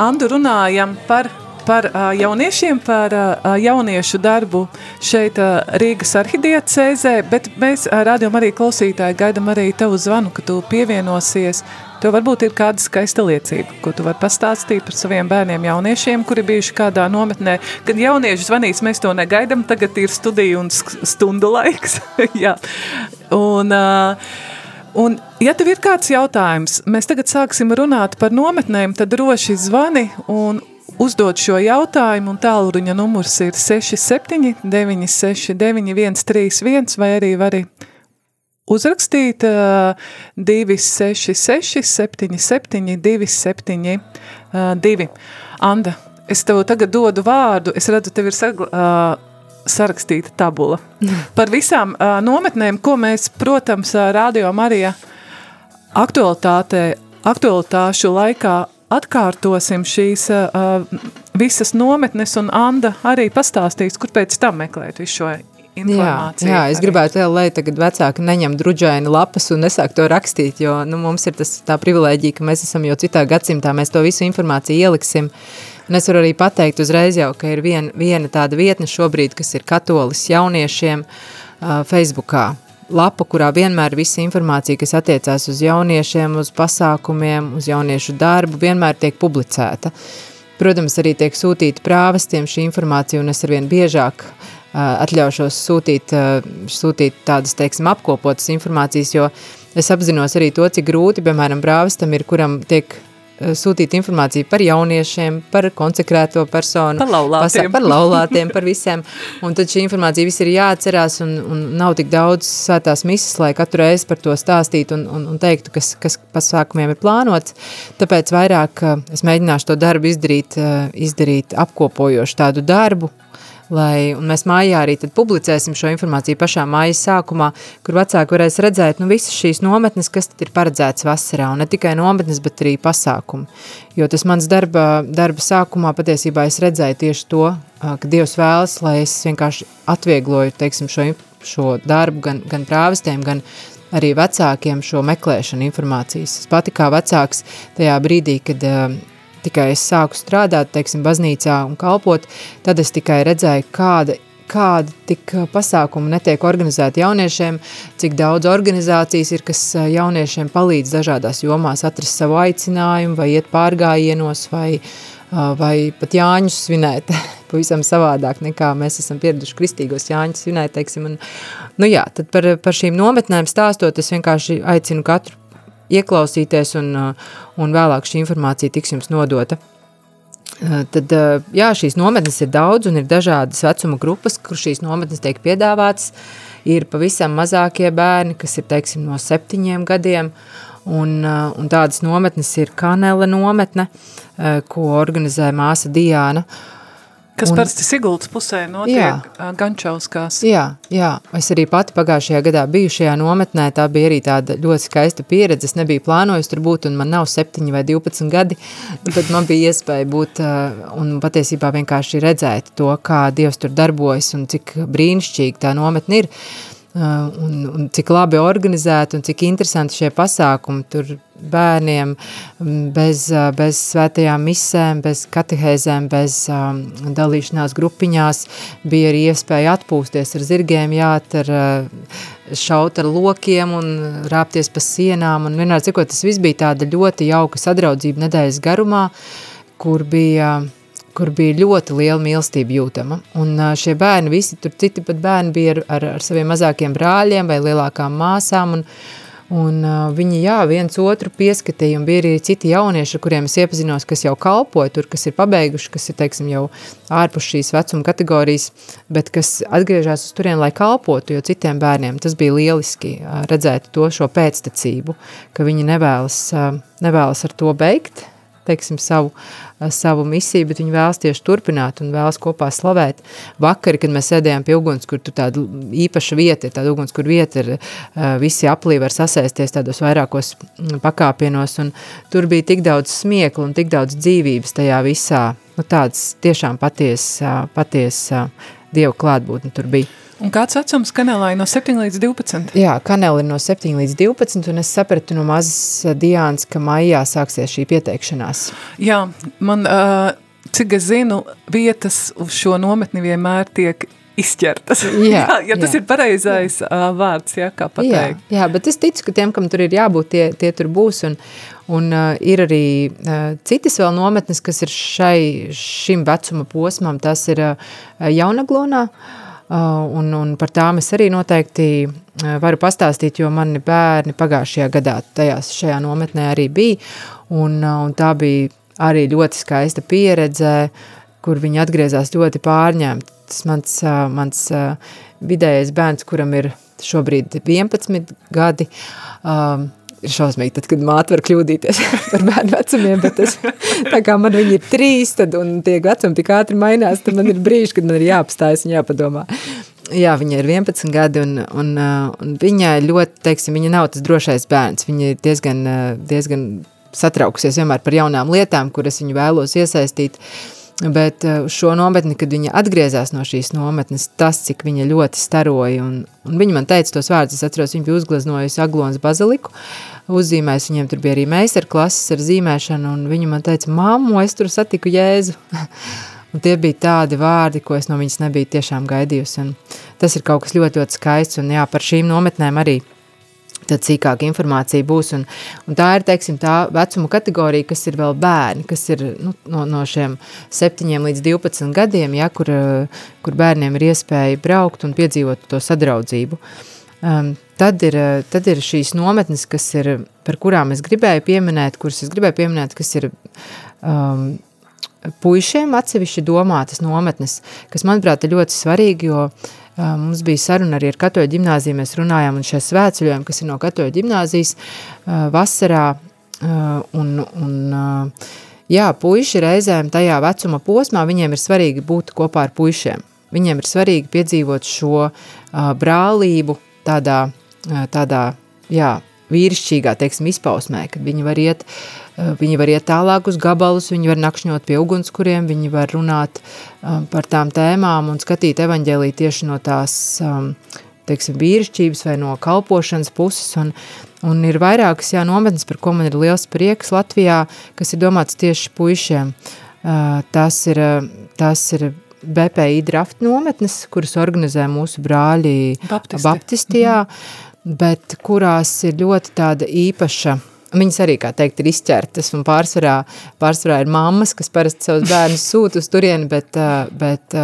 Andu runājam par, par jauniešiem, par jauniešu darbu šeit Rīgas arhidiecēzē, bet mēs rādījām arī klausītāji, gaidam arī tavu zvanu, ka tu pievienosies. Tev varbūt ir kāda skaista liecība, ko tu vari pastāstīt par saviem bērniem jauniešiem, kuri bijuši kādā nometnē. Kad jaunieši zvanīs, mēs to negaidam, tagad ir studija un stundu laiks. Jā. Un, uh, un, ja tev ir kāds jautājums, mēs tagad sāksim runāt par nometnēm, tad droši zvani un uzdod šo jautājumu, un tālruņa numurs ir 67 969 131, vai arī vari uzrakstīt uh, 266 77 272. Anda, es tev tagad dodu vārdu, es redzu, tev ir sagla, uh, sarakstīta tabula. Par visām uh, nometnēm, ko mēs, protams, uh, Radio Marija aktualitātē, aktualitāšu laikā atkārtosim šīs uh, visas nometnes, un Anda arī pastāstīs, kur pēc tam meklēt visu šo Jā, informāciju. jā, es arī. gribētu, vēl, lai tagad vecāki neņem druģaini lapas un nesāk to rakstīt, jo nu, mums ir tas, tā privilēģija, ka mēs esam jau citā gadsimtā, mēs to visu informāciju ieliksim. Un es varu arī pateikt uzreiz jau, ka ir vien, viena tāda vietne šobrīd, kas ir katolis jauniešiem uh, Facebookā. Lapa, kurā vienmēr visa informācija, kas attiecās uz jauniešiem, uz pasākumiem, uz jauniešu darbu, vienmēr tiek publicēta. Protams, arī tiek sūtīta prāvestiem šī informācija, un es arvien biežāk uh, atļaušos sūtīt, uh, sūtīt tādas, teiksim, apkopotas informācijas, jo es apzinos arī to, cik grūti, piemēram, prāvestam ir, kuram tiek sūtīt informāciju par jauniešiem, par konsekrēto personu, Par laulātiem. par laulātiem, par visiem. Un tad šī informācija viss ir jāatcerās un, un nav tik daudz svētās misas, lai katru reizi par to stāstītu un, un, un teiktu, kas, kas pasākumiem ir plānots. Tāpēc vairāk eh, es mēģināšu to darbu izdarīt, eh, izdarīt apkopojošu tādu darbu, lai, un mēs mājā arī tad publicēsim šo informāciju pašā mājas sākumā, kur vecāki varēs redzēt, nu, visas šīs nometnes, kas tad ir paredzēts vasarā, un ne tikai nometnes, bet arī pasākumi. Jo tas mans darba, darba sākumā patiesībā es redzēju tieši to, ka Dievs vēlas, lai es vienkārši atviegloju, teiksim, šo, šo darbu gan, gan prāvestiem, gan arī vecākiem šo meklēšanu informācijas. Es pati kā vecāks tajā brīdī, kad tikai es sāku strādāt, teiksim, baznīcā un kalpot, tad es tikai redzēju, kāda kāda tik pasākuma netiek organizēta jauniešiem, cik daudz organizācijas ir, kas jauniešiem palīdz dažādās jomās atrast savu aicinājumu, vai iet pārgājienos, vai, vai pat Jāņus svinēt pavisam savādāk nekā mēs esam pieraduši kristīgos Jāņus svinēt, teiksim. Un, nu jā, tad par, par šīm nometnēm stāstot, es vienkārši aicinu katru ieklausīties un, un vēlāk šī informācija tiks jums nodota. Tad, jā, šīs nometnes ir daudz un ir dažādas vecuma grupas, kur šīs nometnes tiek piedāvātas. Ir pavisam mazākie bērni, kas ir, teiksim, no septiņiem gadiem, un, un tādas nometnes ir Kanela nometne, ko organizē māsa Diāna. Kas Un- parasti Sigultas pusē notiek Jā. Gančauskās. Jā, jā, es arī pati pagājušajā gadā biju šajā nometnē, tā bija arī tāda ļoti skaista pieredze, es nebiju plānojis tur būt, un man nav 7 vai 12 gadi, bet man bija iespēja būt uh, un patiesībā vienkārši redzēt to, kā Dievs tur darbojas un cik brīnišķīgi tā nometne ir. Un, un cik labi organizēti un cik interesanti šie pasākumi tur bērniem bez, bez svētajām misēm, bez katehēzēm, bez um, dalīšanās grupiņās. Bija arī iespēja atpūsties ar zirgiem, jāt ar šaut ar lokiem un rāpties pa sienām. Un vienmēr cikot, tas viss bija tāda ļoti jauka sadraudzība nedēļas garumā, kur bija uh, kur bija ļoti liela mīlestība jūtama. Un šie bērni, visi tur citi pat bērni bija ar, ar, ar saviem mazākiem brāļiem vai lielākām māsām, un, un viņi, jā, viens otru pieskatīja, un bija arī citi jaunieši, ar kuriem es iepazinos, kas jau kalpoja tur, kas ir pabeiguši, kas ir, teiksim, jau ārpus šīs vecuma kategorijas, bet kas atgriežas uz turien, lai kalpotu, jo citiem bērniem tas bija lieliski redzēt to šo pēctecību, ka viņi nevēlas, nevēlas ar to beigt, teiksim, savu, savu misiju, bet viņi vēlas tieši turpināt un vēlas kopā slavēt. Vakari, kad mēs sēdējām pie uguns, kur tur tāda īpaša vieta ir, tāda uguns, kur vieta ir, visi aplī var sasēsties tādos vairākos pakāpienos, un tur bija tik daudz smieklu un tik daudz dzīvības tajā visā, nu tāds tiešām paties, paties Dievu klātbūtni tur bija. Un kāds vecums kanālai no 7 līdz 12? Jā, kanāli no 7 līdz 12, un es sapratu no mazas eh, Diānas, ka maijā sāksies šī pieteikšanās. Jā, man, uh, cik es zinu, vietas uz šo nometni vienmēr tiek izķertas. Jā, jā, ja tas jā. ir pareizais uh, vārds, jā, kā pateikt. Jā, jā, bet es ticu, ka tiem, kam tur ir jābūt, tie, tie tur būs, un, un uh, ir arī uh, citas vēl nometnes, kas ir šai, šim vecuma posmam, tas ir uh, Jaunaglonā, Uh, un, un par tām es arī noteikti uh, varu pastāstīt, jo mani bērni pagājušajā gadā tajās šajā nometnē arī bija, un, uh, un tā bija arī ļoti skaista pieredze, kur viņi atgriezās ļoti pārņemti. Tas mans, mans vidējais bērns, kuram ir šobrīd 11 gadi, um, ir šausmīgi, tad, kad māte var kļūdīties par bērnu vecumiem, bet tas, tā kā man viņi ir trīs, tad, un tie vecumi tik ātri mainās, tad man ir brīži, kad man ir jāapstājas un jāpadomā. Jā, viņa ir 11 gadi, un, un, un viņa ļoti, teiksim, viņa nav tas drošais bērns. Viņa ir diezgan, diezgan satraukusies vienmēr par jaunām lietām, kuras viņu vēlos iesaistīt. Uh, Bet eh, šo nometni, kad viņa atgriezās no šīs nometnes, tas, cik viņa ļoti staroja, un, un viņa man teica tos vārdus, es atceros, viņa bija uzgleznojusi Aglonas baziliku, uzzīmēs, viņiem tur bija arī meistarklases ar zīmēšanu, un viņa man teica, mammu, es tur satiku Jēzu. un tie bija tādi vārdi, ko es no viņas nebiju tiešām gaidījusi, un tas ir kaut kas ļoti, ļoti skaists, un jā, par šīm nometnēm arī – tad sīkāka informācija būs. Un, un tā ir teiksim, tā vecuma kategorija, kas ir vēl bērni, kas ir nu, no, no šiem 7 līdz 12 gadiem, ja, kur, kur bērniem ir iespēja braukt un piedzīvot to sadraudzību. Um, tad, ir, tad ir šīs nometnes, ir, par kurām es gribēju pieminēt, kuras es gribēju pieminēt, kas ir um, puišiem atsevišķi domātas nometnes, kas, manuprāt, ir ļoti svarīgi, jo uh, Mums bija saruna arī ar katoļu ģimnāziju, mēs runājām, un šie svētceļojumi, kas ir no katoļu ģimnāzijas vasarā, un, un jā, puiši reizēm tajā vecuma posmā, viņiem ir svarīgi būt kopā ar puišiem. Viņiem ir svarīgi piedzīvot šo brālību tādā, tādā jā, vīrišķīgā, teiksim, izpausmē, kad viņi var iet Eh, viņi var iet tālāk uz gabalus, viņi var nakšņot pie ugunskuriem, viņi var runāt um, par tām tēmām un skatīt evaņģēlī tieši no tās, um, teiksim, vīrišķības vai no kalpošanas puses, un, un ir vairākas, jā, nometnes, par ko man ir liels prieks Latvijā, kas ir domāts tieši puišiem. Uh, tas ir, tas ir BPI draft nometnes, kuras organizē mūsu brāļi Baptisti. Baptistijā, mm -hmm. Bet kurās ir ļoti tāda īpaša Viņas arī, kā teikt, ir izķertas, un pārsvarā, pārsvarā ir mammas, kas parasti savus bērnus sūta uz turieni, bet, bet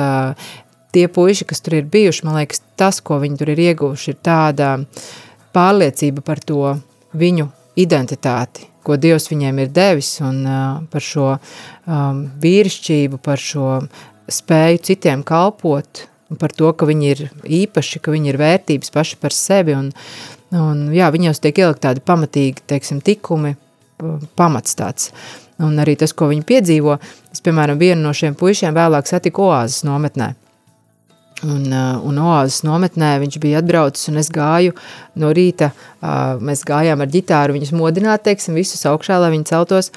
tie puiši, kas tur ir bijuši, man liekas, tas, ko viņi tur ir ieguvuši, ir tāda pārliecība par to viņu identitāti, ko Dievs viņiem ir devis, un par šo um, vīrišķību, par šo spēju citiem kalpot, par to, ka viņi ir īpaši, ka viņi ir vērtības paši par sevi, un, Un, jā, viņos tiek ielikt tādi pamatīgi, teiksim, tikumi, pamats tāds. Un arī tas, ko viņi piedzīvo, es, piemēram, vienu no šiem puišiem vēlāk satiku oāzes nometnē. Un, uh, un oāzes nometnē viņš bija atbraucis, un es gāju no rīta. Uh, mēs gājām ar ģitāru viņus modināt, teiksim, visus augšā, lai viņi celtos.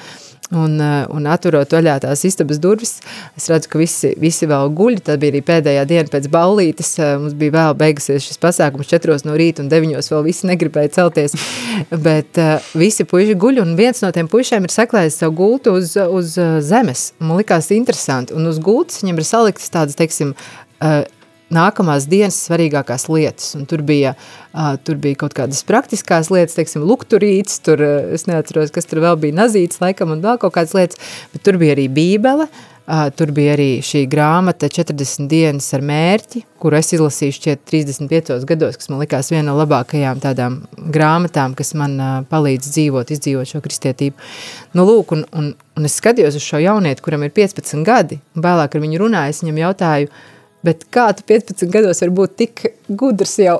Un, uh, un atverot vaļā tās istabas durvis, es redzu, ka visi, visi vēl guļ. Tā bija arī pēdējā diena pēc ballītes. Mums bija vēl beigusies šis pasākums četros no rīta, un deviņos vēl visi negribēja celties. Bet uh, visi puiši guļ, un viens no tiem puišiem ir saklājis savu gultu uz, uz zemes. Man likās interesanti, un uz gultas viņam ir saliktas tādas, teiksim, uh, nākamās dienas svarīgākās lietas. Un tur, bija, uh, tur bija kaut kādas praktiskās lietas, teiksim, lukturīts, tur, uh, es neatceros, kas tur vēl bija, nazīts laikam un vēl kaut kādas lietas, bet tur bija arī bībele, uh, tur bija arī šī grāmata 40 dienas ar mērķi, kuru es izlasīju šķiet 35 gados, kas man likās viena no labākajām tādām grāmatām, kas man uh, palīdz dzīvot, izdzīvot šo kristietību. Nu, lūk, un, un, un es skatījos uz šo jaunieti, kuram ir 15 gadi, un vēlāk ar viņu runāju, es viņam jautāju, uh, Bet kā tu 15 gados var būt tik gudrs jau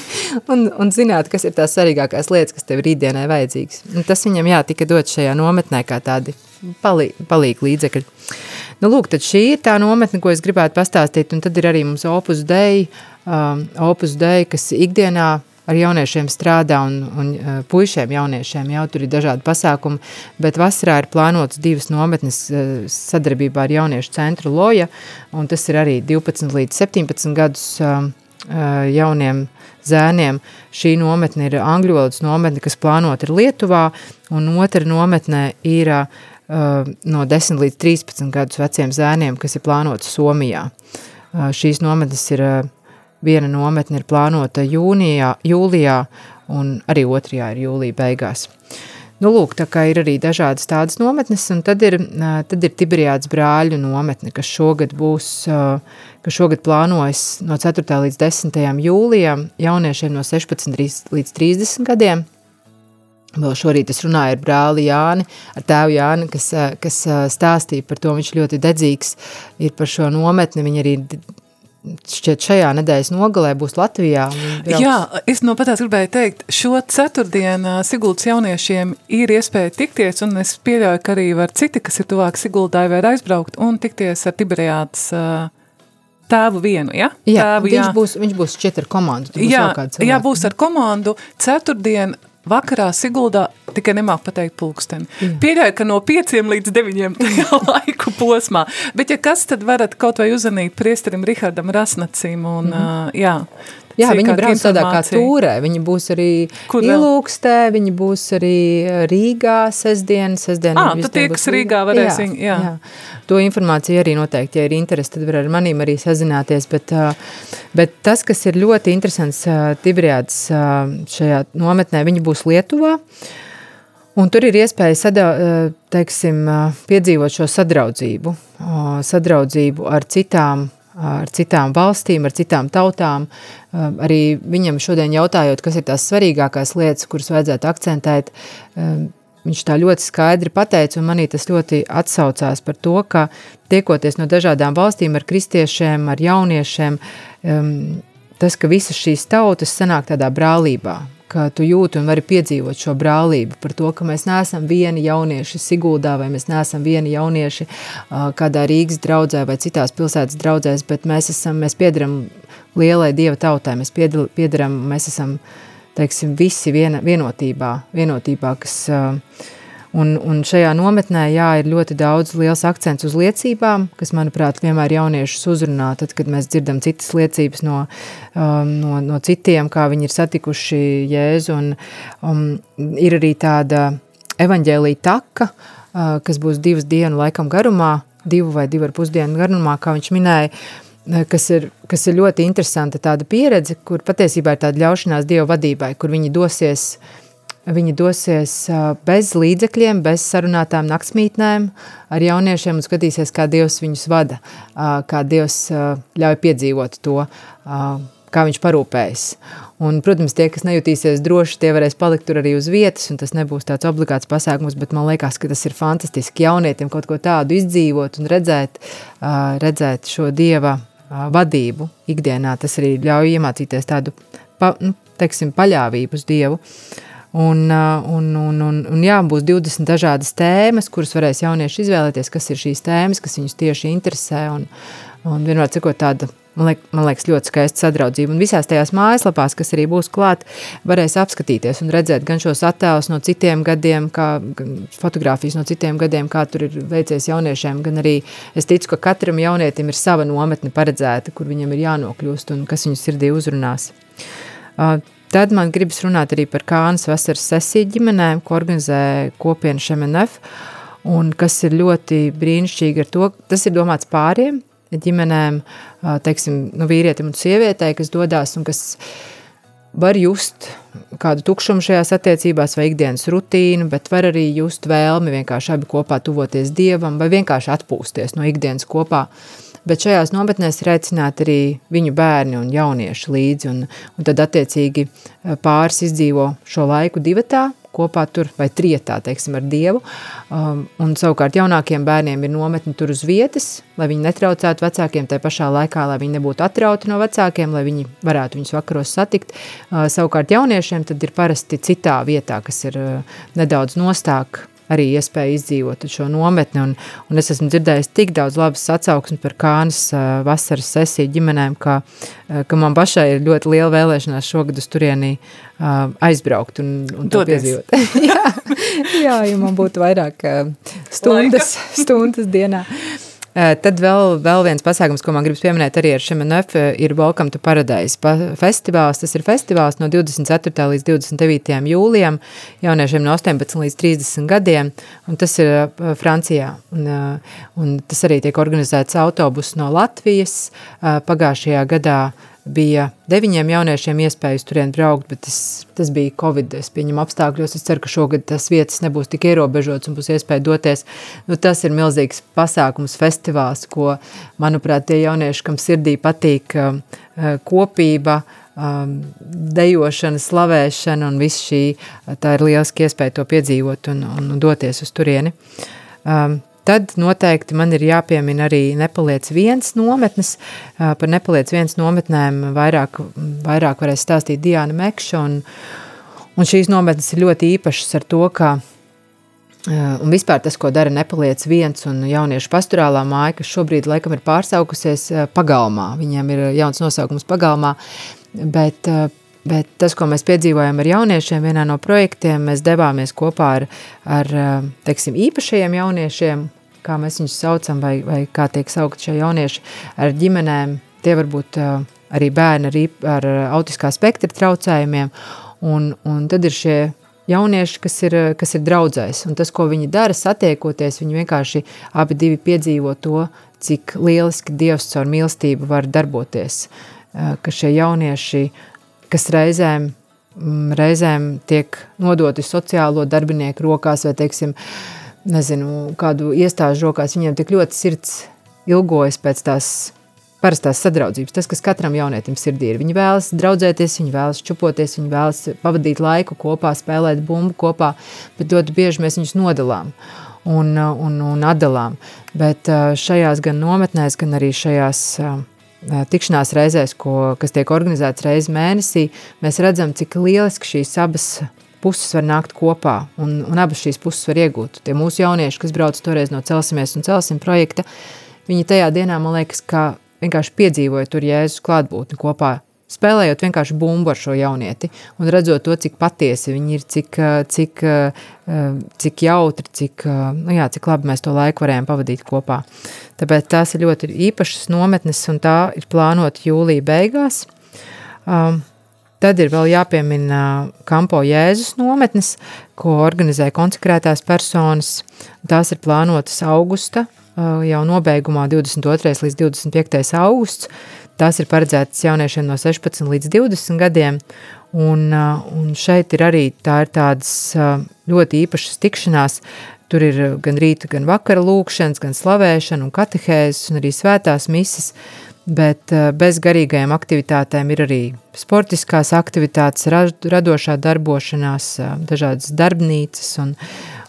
un, un zināt, kas ir tās svarīgākās lietas, kas tev rītdienai vajadzīgas. Un tas viņam, jā, tika dot šajā nometnē kā tādi palī, palīgi līdzekļi. Nu, lūk, tad šī ir tā nometne, ko es gribētu pastāstīt, un tad ir arī mums Opus Dei, um, Opus Dei, kas ikdienā ar jauniešiem strādā un, un uh, puišiem jauniešiem jau tur ir dažādi pasākumi, bet vasarā ir plānotas divas nometnes uh, sadarbībā ar jauniešu centru Loja, un tas ir arī 12 līdz 17 gadus uh, jauniem zēniem. Šī nometne ir angļu valodas nometne, kas plānota ir Lietuvā, un otra nometne ir uh, no 10 līdz 13 gadus veciem zēniem, kas ir plānota Somijā. Uh, šīs nometnes ir uh, Viena nometne ir plānota jūnijā, jūlijā, un arī otrajā ir jūlija beigās. Nu, lūk, tā kā ir arī dažādas tādas nometnes, un tad ir, tad ir Tiberiāds brāļu nometne, kas šogad būs, kas šogad plānojas no 4. līdz 10. jūlijam jauniešiem no 16 līdz 30 gadiem. Vēl šorīt es runāju ar brāli Jāni, ar tēvu Jāni, kas, kas stāstīja par to, viņš ļoti dedzīgs ir par šo nometni, viņi arī šķiet šajā nedēļas nogalē būs Latvijā. Jā, es no patās gribēju teikt, šo ceturtdienu Siguldas jauniešiem ir iespēja tikties, un es pieļauju, ka arī var citi, kas ir tuvāk Siguldai, var aizbraukt un tikties ar Tiberiāts tēvu vienu, ja? Jā, tēvu, viņš, jā. Būs, viņš būs šķiet ar komandu. Jā, jā, būs ar komandu. Ceturtdien vakarā Siguldā tikai nemāk pateikt pulksteni. Mm. Pieļauju, ka no pieciem līdz deviņiem tajā laiku posmā. Bet ja kas, tad varat kaut vai uzanīt priesterim Rihardam Rasnacim un, mm. uh, jā, Jā, viņi brauc tādā kā tūrē. Viņi būs arī Kur Ilūkstē, viņi būs arī Rīgā sestdien. sestdien ah, tu tie, kas Rīgā varēs jā, jā. jā. To informāciju arī noteikti, ja ir interesi, tad var ar manīm arī sazināties. Bet, bet tas, kas ir ļoti interesants Tiberiāds šajā nometnē, viņi būs Lietuvā. Un tur ir iespēja sada, teiksim, piedzīvot šo sadraudzību, sadraudzību ar citām ar citām valstīm, ar citām tautām. Um, arī viņam šodien jautājot, kas ir tās svarīgākās lietas, kuras vajadzētu akcentēt, um, viņš tā ļoti skaidri pateica, un manī tas ļoti atsaucās par to, ka tiekoties no dažādām valstīm ar kristiešiem, ar jauniešiem, um, tas, ka visas šīs tautas sanāk tādā brālībā, ka tu jūti un vari piedzīvot šo brālību par to, ka mēs neesam vieni jaunieši Siguldā vai mēs neesam vieni jaunieši kādā Rīgas draudzē vai citās pilsētas draudzēs, bet mēs esam, mēs piedaram lielai Dieva tautai, mēs piedaram, mēs esam, teiksim, visi viena, vienotībā, vienotībā, kas uh, Un, un šajā nometnē jā, ir ļoti daudz liels akcents uz liecībām, kas, manuprāt, vienmēr jauniešus uzrunā, tad, kad mēs dzirdam citas liecības no, um, no, no citiem, kā viņi ir satikuši Jēzu. Un, um, ir arī tāda evaņģēlīja taka, uh, kas būs divas dienu laikam garumā, divu vai divu ar pusdienu garumā, kā viņš minēja, uh, kas ir, kas ir ļoti interesanta tāda pieredze, kur patiesībā ir tāda ļaušanās Dieva vadībai, kur viņi dosies uh, Viņi dosies bez līdzekļiem, bez sarunātām naktsmītnēm ar jauniešiem un skatīsies, kā Dievs viņus vada, kā Dievs ļauj piedzīvot to, kā viņš parūpējas. Un, protams, tie, kas nejutīsies droši, tie varēs palikt tur arī uz vietas, un tas nebūs tāds obligāts pasākums, bet man liekas, ka tas ir fantastiski jaunietim kaut ko tādu izdzīvot un redzēt, redzēt šo Dieva vadību ikdienā. Tas arī ļauj iemācīties tādu, pa, nu, teiksim, paļāvību uz Dievu. Uh, Un, uh, un, un, un, un jā, būs 20 dažādas tēmas, kuras varēs jaunieši izvēlēties, kas ir šīs tēmas, kas viņus tieši interesē. Un, un vienmēr cikot tāda Man, liek, man liekas, ļoti skaista sadraudzība. Un visās tajās mājaslapās, kas arī būs klāt, varēs apskatīties un redzēt gan šos attēlus no citiem gadiem, kā fotografijas no citiem gadiem, kā tur ir veicies jauniešiem. Gan arī es ticu, ka katram jaunietim ir sava nometne paredzēta, kur viņam ir jānokļūst un kas viņu sirdī uzrunās. Tad man gribas runāt arī par Kānas vasaras sesiju ģimenēm, ko organizē kopiena Šemenef, un kas ir ļoti brīnišķīgi ar to, tas ir domāts pāriem, ģimenēm, teiksim, nu, vīrietim un sievietei, kas dodas un kas var just kādu tukšumu šajās attiecībās vai ikdienas rutīnu, bet var arī just vēlmi vienkārši abi kopā tuvoties Dievam vai vienkārši atpūsties no ikdienas kopā. Bet šajās nometnēs ir aicināti arī viņu bērni un jaunieši līdzi, un, un tad attiecīgi pāris izdzīvo šo laiku divatā, kopā tur vai trietā, teiksim, ar Dievu. Um, un savukārt jaunākiem bērniem ir nometni tur uz vietas, lai viņi netraucētu vecākiem tai pašā laikā, lai viņi nebūtu atrauti no vecākiem, lai viņi varētu viņus vakaros satikt. Uh, savukārt jauniešiem tad ir parasti citā vietā, kas ir uh, nedaudz nostāk arī iespēja izdzīvot šo nometni. Un, un es esmu dzirdējis tik daudz labas atsauksmes par Kānas uh, vasaras sesiju ģimenēm, ka, uh, ka man pašai ir ļoti liela vēlēšanās šogad uz turieni uh, aizbraukt un, un to piedzīvot. jā, jā, ja man būtu vairāk uh, stundas, stundas dienā. Tad vēl, vēl viens pasākums, ko man gribas pieminēt arī ar eh, ir Welcome to Paradise festivāls. Tas ir festivāls no 24. līdz 29. jūlijam jauniešiem no 18 līdz 30 gadiem, un tas ir Francijā. Un, un tas arī tiek organizēts autobus no Latvijas. Pagājušajā gadā bija deviņiem jauniešiem iespējas turien braukt, bet tas, tas bija Covid, es pieņemu apstākļos, es ceru, ka šogad tas vietas nebūs tik ierobežots un būs iespēja doties. Nu, tas ir milzīgs pasākums, festivāls, ko, manuprāt, tie jaunieši, kam sirdī patīk um, uh, kopība, um, dejošana, slavēšana un viss šī, tā ir lieliski iespēja to piedzīvot un, un doties uz turieni. Um, Tad noteikti man ir jāpiemina arī nepaliec viens nometnes. Par nepaliec viens nometnēm vairāk, vairāk varēs stāstīt Diana Mekša. Un, un šīs nometnes ir ļoti īpašas ar to, ka Un vispār tas, ko dara nepaliec viens un jauniešu pasturālā māja, kas šobrīd laikam ir pārsaukusies pagalmā. Viņiem ir jauns nosaukums pagalmā, bet Bet tas, ko mēs piedzīvojam ar jauniešiem, vienā no projektiem, mēs devāmies kopā ar, ar teiksim, īpašajiem jauniešiem, kā mēs viņus saucam, vai, vai kā tiek saukt šie jaunieši, ar ģimenēm. Tie var būt arī bērni ar, ar autiskā spektra traucējumiem, un, un tad ir šie jaunieši, kas ir, kas ir draudzēs. Un tas, ko viņi dara, satiekoties, viņi vienkārši abi divi piedzīvo to, cik lieliski Dievs caur mīlestību var darboties. Ka šie jaunieši uh, kas reizēm, mm, reizēm tiek nodoti sociālo darbinieku rokās vai, teiksim, nezinu, kādu iestāžu rokās, viņiem tik ļoti sirds ilgojas pēc tās parastās sadraudzības, tas, kas katram jaunietim sirdī ir. Viņi vēlas draudzēties, viņi vēlas čupoties, viņi vēlas pavadīt laiku kopā, spēlēt bumbu kopā, bet ļoti bieži mēs viņus nodalām un, un, un atdalām. Bet šajās gan nometnēs, gan arī šajās tikšanās reizēs, ko, kas tiek organizētas reizes mēnesī, mēs redzam, cik lieliski šīs abas puses var nākt kopā un, un abas šīs puses var iegūt. Tie mūsu jaunieši, kas brauc toreiz no Celsimies un Celsim projekta, viņi tajā dienā, man liekas, ka vienkārši piedzīvoja tur Jēzus klātbūtni kopā spēlējot vienkārši bumbu ar šo jaunieti un redzot to, cik patiesi viņi ir, cik, cik, cik jautri, cik, nu jā, cik labi mēs to laiku varējām pavadīt kopā. Tāpēc tās ir ļoti īpašas nometnes un tā ir plānota jūlija beigās. Um, Tad ir vēl jāpiemina Kampo Jēzus nometnes, ko organizē konsekrētās personas. Tās ir plānotas augusta, jau nobeigumā 22. līdz 25. augusts. Tās ir paredzētas jauniešiem no 16 līdz 20 gadiem, un, uh, un šeit ir arī tā ir tādas uh, ļoti īpašas tikšanās, tur ir gan rīta, gan vakara lūkšanas, gan slavēšana un katehēzes un arī svētās mises, bet uh, bez garīgajām aktivitātēm ir arī sportiskās aktivitātes, radošā darbošanās, dažādas darbnīcas un,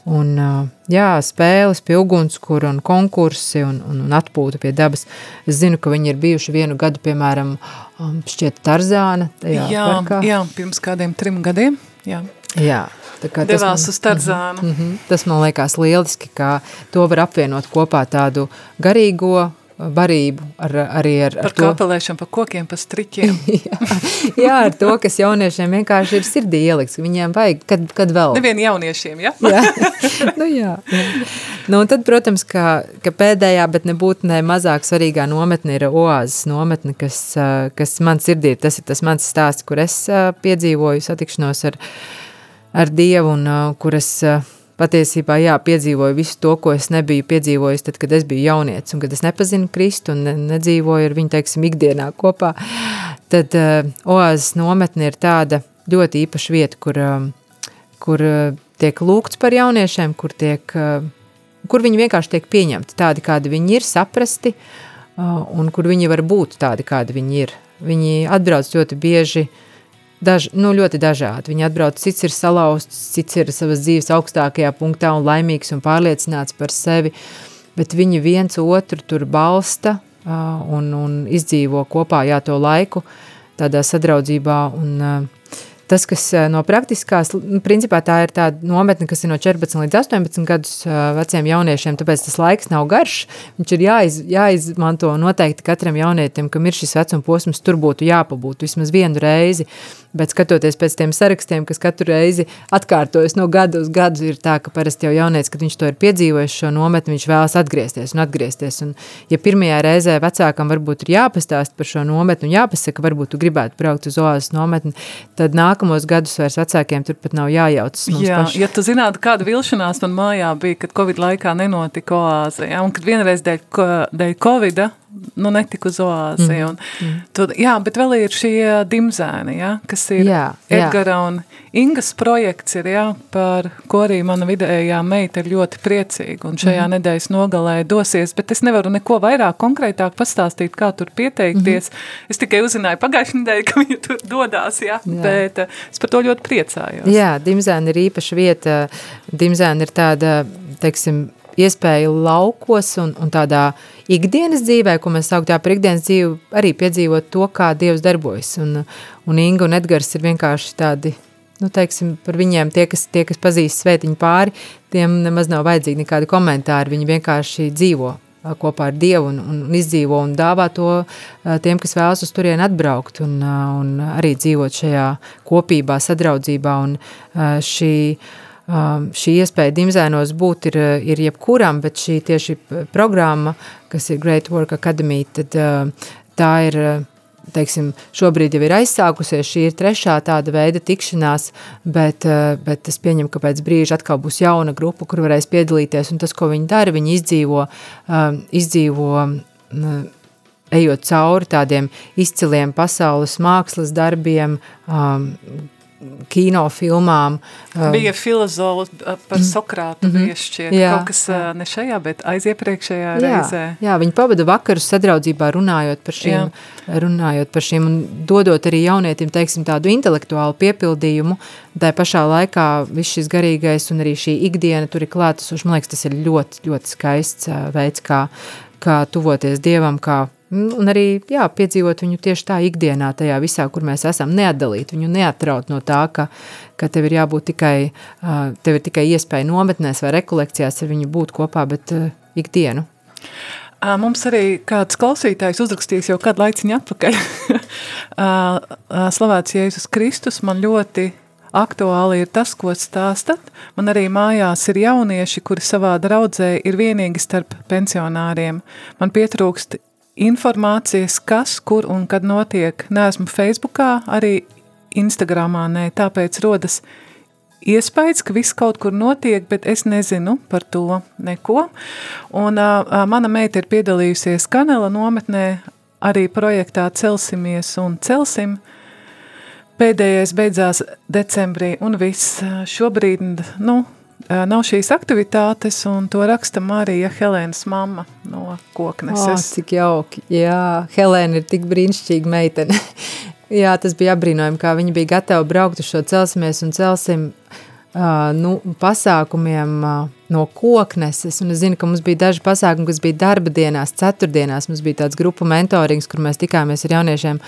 un jā, spēles pie ugunskura un konkursi un, un, un atpūta pie dabas. Es zinu, ka viņi ir bijuši vienu gadu, piemēram, um, šķiet Tarzāna tajā jā, parkā. Jā, pirms kādiem trim gadiem, jā. Jā. Tā kā tas Devās man, uz Tarzānu. Mm -hmm, tas man liekas lieliski, ka to var apvienot kopā tādu garīgo barību, ar, arī ar, ar Par kapelēšanu, par kokiem, par striķiem. jā, jā, ar to, kas jauniešiem vienkārši ir sirdī ielikts. Viņiem vajag, kad, kad vēl. Nevien jauniešiem, ja? jā, nu jā, jā. Nu, un tad, protams, ka, ka pēdējā, bet nebūtu ne mazāk svarīgā nometne ir oāzes nometne, kas, kas man sirdī ir. Tas ir tas mans stāsts, kur es piedzīvoju satikšanos ar, ar Dievu un kur es patiesībā jā, piedzīvoju visu to, ko es nebiju piedzīvojis, tad, kad es biju jaunietis un kad es nepazinu Kristu un ne, nedzīvoju ar viņu, teiksim, ikdienā kopā, tad uh, oāzes nometne ir tāda ļoti īpaša vieta, kur, uh, kur uh, tiek lūgts par jauniešiem, kur, tiek, uh, kur viņi vienkārši tiek pieņemti tādi, kādi viņi ir, saprasti, uh, un kur viņi var būt tādi, kādi viņi ir. Viņi atbrauc ļoti bieži uh, daž, nu, ļoti dažādi. Viņi atbrauc, cits ir salauzts, cits ir savas dzīves augstākajā punktā un laimīgs un pārliecināts par sevi, bet viņi viens otru tur balsta uh, un, un izdzīvo kopā jā, to laiku tādā sadraudzībā un uh, Tas, kas no praktiskās, nu, principā tā ir tāda nometne, kas ir no 14 līdz 18 gadus veciem jauniešiem, tāpēc tas laiks nav garš. Viņš ir jāiz, jāizmanto noteikti katram jaunietim, kam ir šis vecuma posms, tur būtu jāpabūt vismaz vienu reizi. Bet skatoties pēc tiem sarakstiem, kas katru reizi atkārtojas no gada uz gadu, ir tā, ka parasti jau jaunietis, kad viņš to ir piedzīvojis šo nometni, viņš vēlas atgriezties un atgriezties. Un, ja pirmajā reizē vecākam varbūt ir jāpastāst par šo nometni un jāpasaka, varbūt tu gribētu braukt uz oāzes nometni, tad nāk nākamos gadus vairs vecākiem turpat nav jājaucas. Jā, paši. ja tu zinātu, kāda vilšanās man mājā bija, kad Covid laikā nenotika oāze, ja, un kad vienreiz dēļ, dēļ Covida nu, netika uz oāzi. Mm. Un, mm. Tad, jā, bet vēl ir šie dimzēni, ja, kas ir jā, Edgara jā. un Ingas projekts, ir, ja, par ko arī mana vidējā meita ir ļoti priecīga un šajā mm. nedēļas nogalē dosies, bet es nevaru neko vairāk konkrētāk pastāstīt, kā tur pieteikties. Mm. Es tikai uzzināju pagājušajā nedēļā, ka viņa tur dodās, ja, jā. bet uh, es par to ļoti priecājos. Jā, dimzēni ir īpaša vieta. Dimzēni ir tāda, teiksim, iespēja laukos un, un tādā ikdienas dzīvē, ko mēs sauktā par ikdienas dzīvi, arī piedzīvot to, kā Dievs darbojas. Un, un Inga un Edgars ir vienkārši tādi, nu, teiksim, par viņiem tie, kas, tie, kas pazīst svētiņu pāri, tiem nemaz nav vajadzīgi nekādi komentāri, viņi vienkārši dzīvo kopā ar Dievu un, un, izdzīvo un dāvā to tiem, kas vēlas uz turieni atbraukt un, un arī dzīvot šajā kopībā, sadraudzībā un šī Um, šī iespēja dimzēnos būt ir, ir jebkuram, bet šī tieši programma, kas ir Great Work Academy, tad uh, tā ir, teiksim, šobrīd jau ir aizsākusies, šī ir trešā tāda veida tikšanās, bet, uh, bet es pieņemu, ka pēc brīža atkal būs jauna grupa, kur varēs piedalīties, un tas, ko viņi dara, viņi izdzīvo, um, izdzīvo ejot cauri tādiem izciliem pasaules mākslas darbiem, um, kino filmām. Um, bija filozofi par mhm. Sokrātu mm -hmm. viešķiet, jā, kaut kas jā. ne šajā, bet aiziepriekšējā jā, reizē. Jā, viņi pavada vakarus sadraudzībā runājot par šīm, jā. runājot par šīm un dodot arī jaunietim, teiksim, tādu intelektuālu piepildījumu, tā pašā laikā viss šis garīgais un arī šī ikdiena tur ir klātesoši, man liekas, tas ir ļoti, ļoti skaists veids, kā, kā tuvoties Dievam, kā Un arī jā, piedzīvot viņu tieši tā ikdienā, tajā visā, kur mēs esam, neatdalīt viņu, neatraut no tā, ka, ka tev ir jābūt tikai, tev ir tikai iespēja nometnēs vai rekolekcijās ar viņu būt kopā, bet ikdienu. Mums arī kāds klausītājs uzrakstījis jau kādu laiciņu atpakaļ. Slavēts Jēzus Kristus man ļoti aktuāli ir tas, ko stāstat. Man arī mājās ir jaunieši, kuri savā draudzē ir vienīgi starp pensionāriem. Man pietrūkst informācijas, kas, kur un kad notiek. Neesmu Facebookā, arī Instagramā nē, tāpēc rodas iespējas, ka viss kaut kur notiek, bet es nezinu par to neko. Un uh, mana meita ir piedalījusies Kanela nometnē, arī projektā Celsimies un Celsim. Pēdējais beidzās decembrī un viss šobrīd, nu, nav šīs aktivitātes, un to raksta Marija Helēnas mamma no kokneses. Oh, cik jauki, jā, Helēna ir tik brīnišķīga meitene. jā, tas bija apbrīnojami, kā viņa bija gatava braukt uz šo celsimies un celsim uh, nu, pasākumiem uh, no kokneses, un es zinu, ka mums bija daži pasākumi, kas bija darba dienās, ceturtdienās, mums bija tāds grupu mentorings, kur mēs tikāmies ar jauniešiem,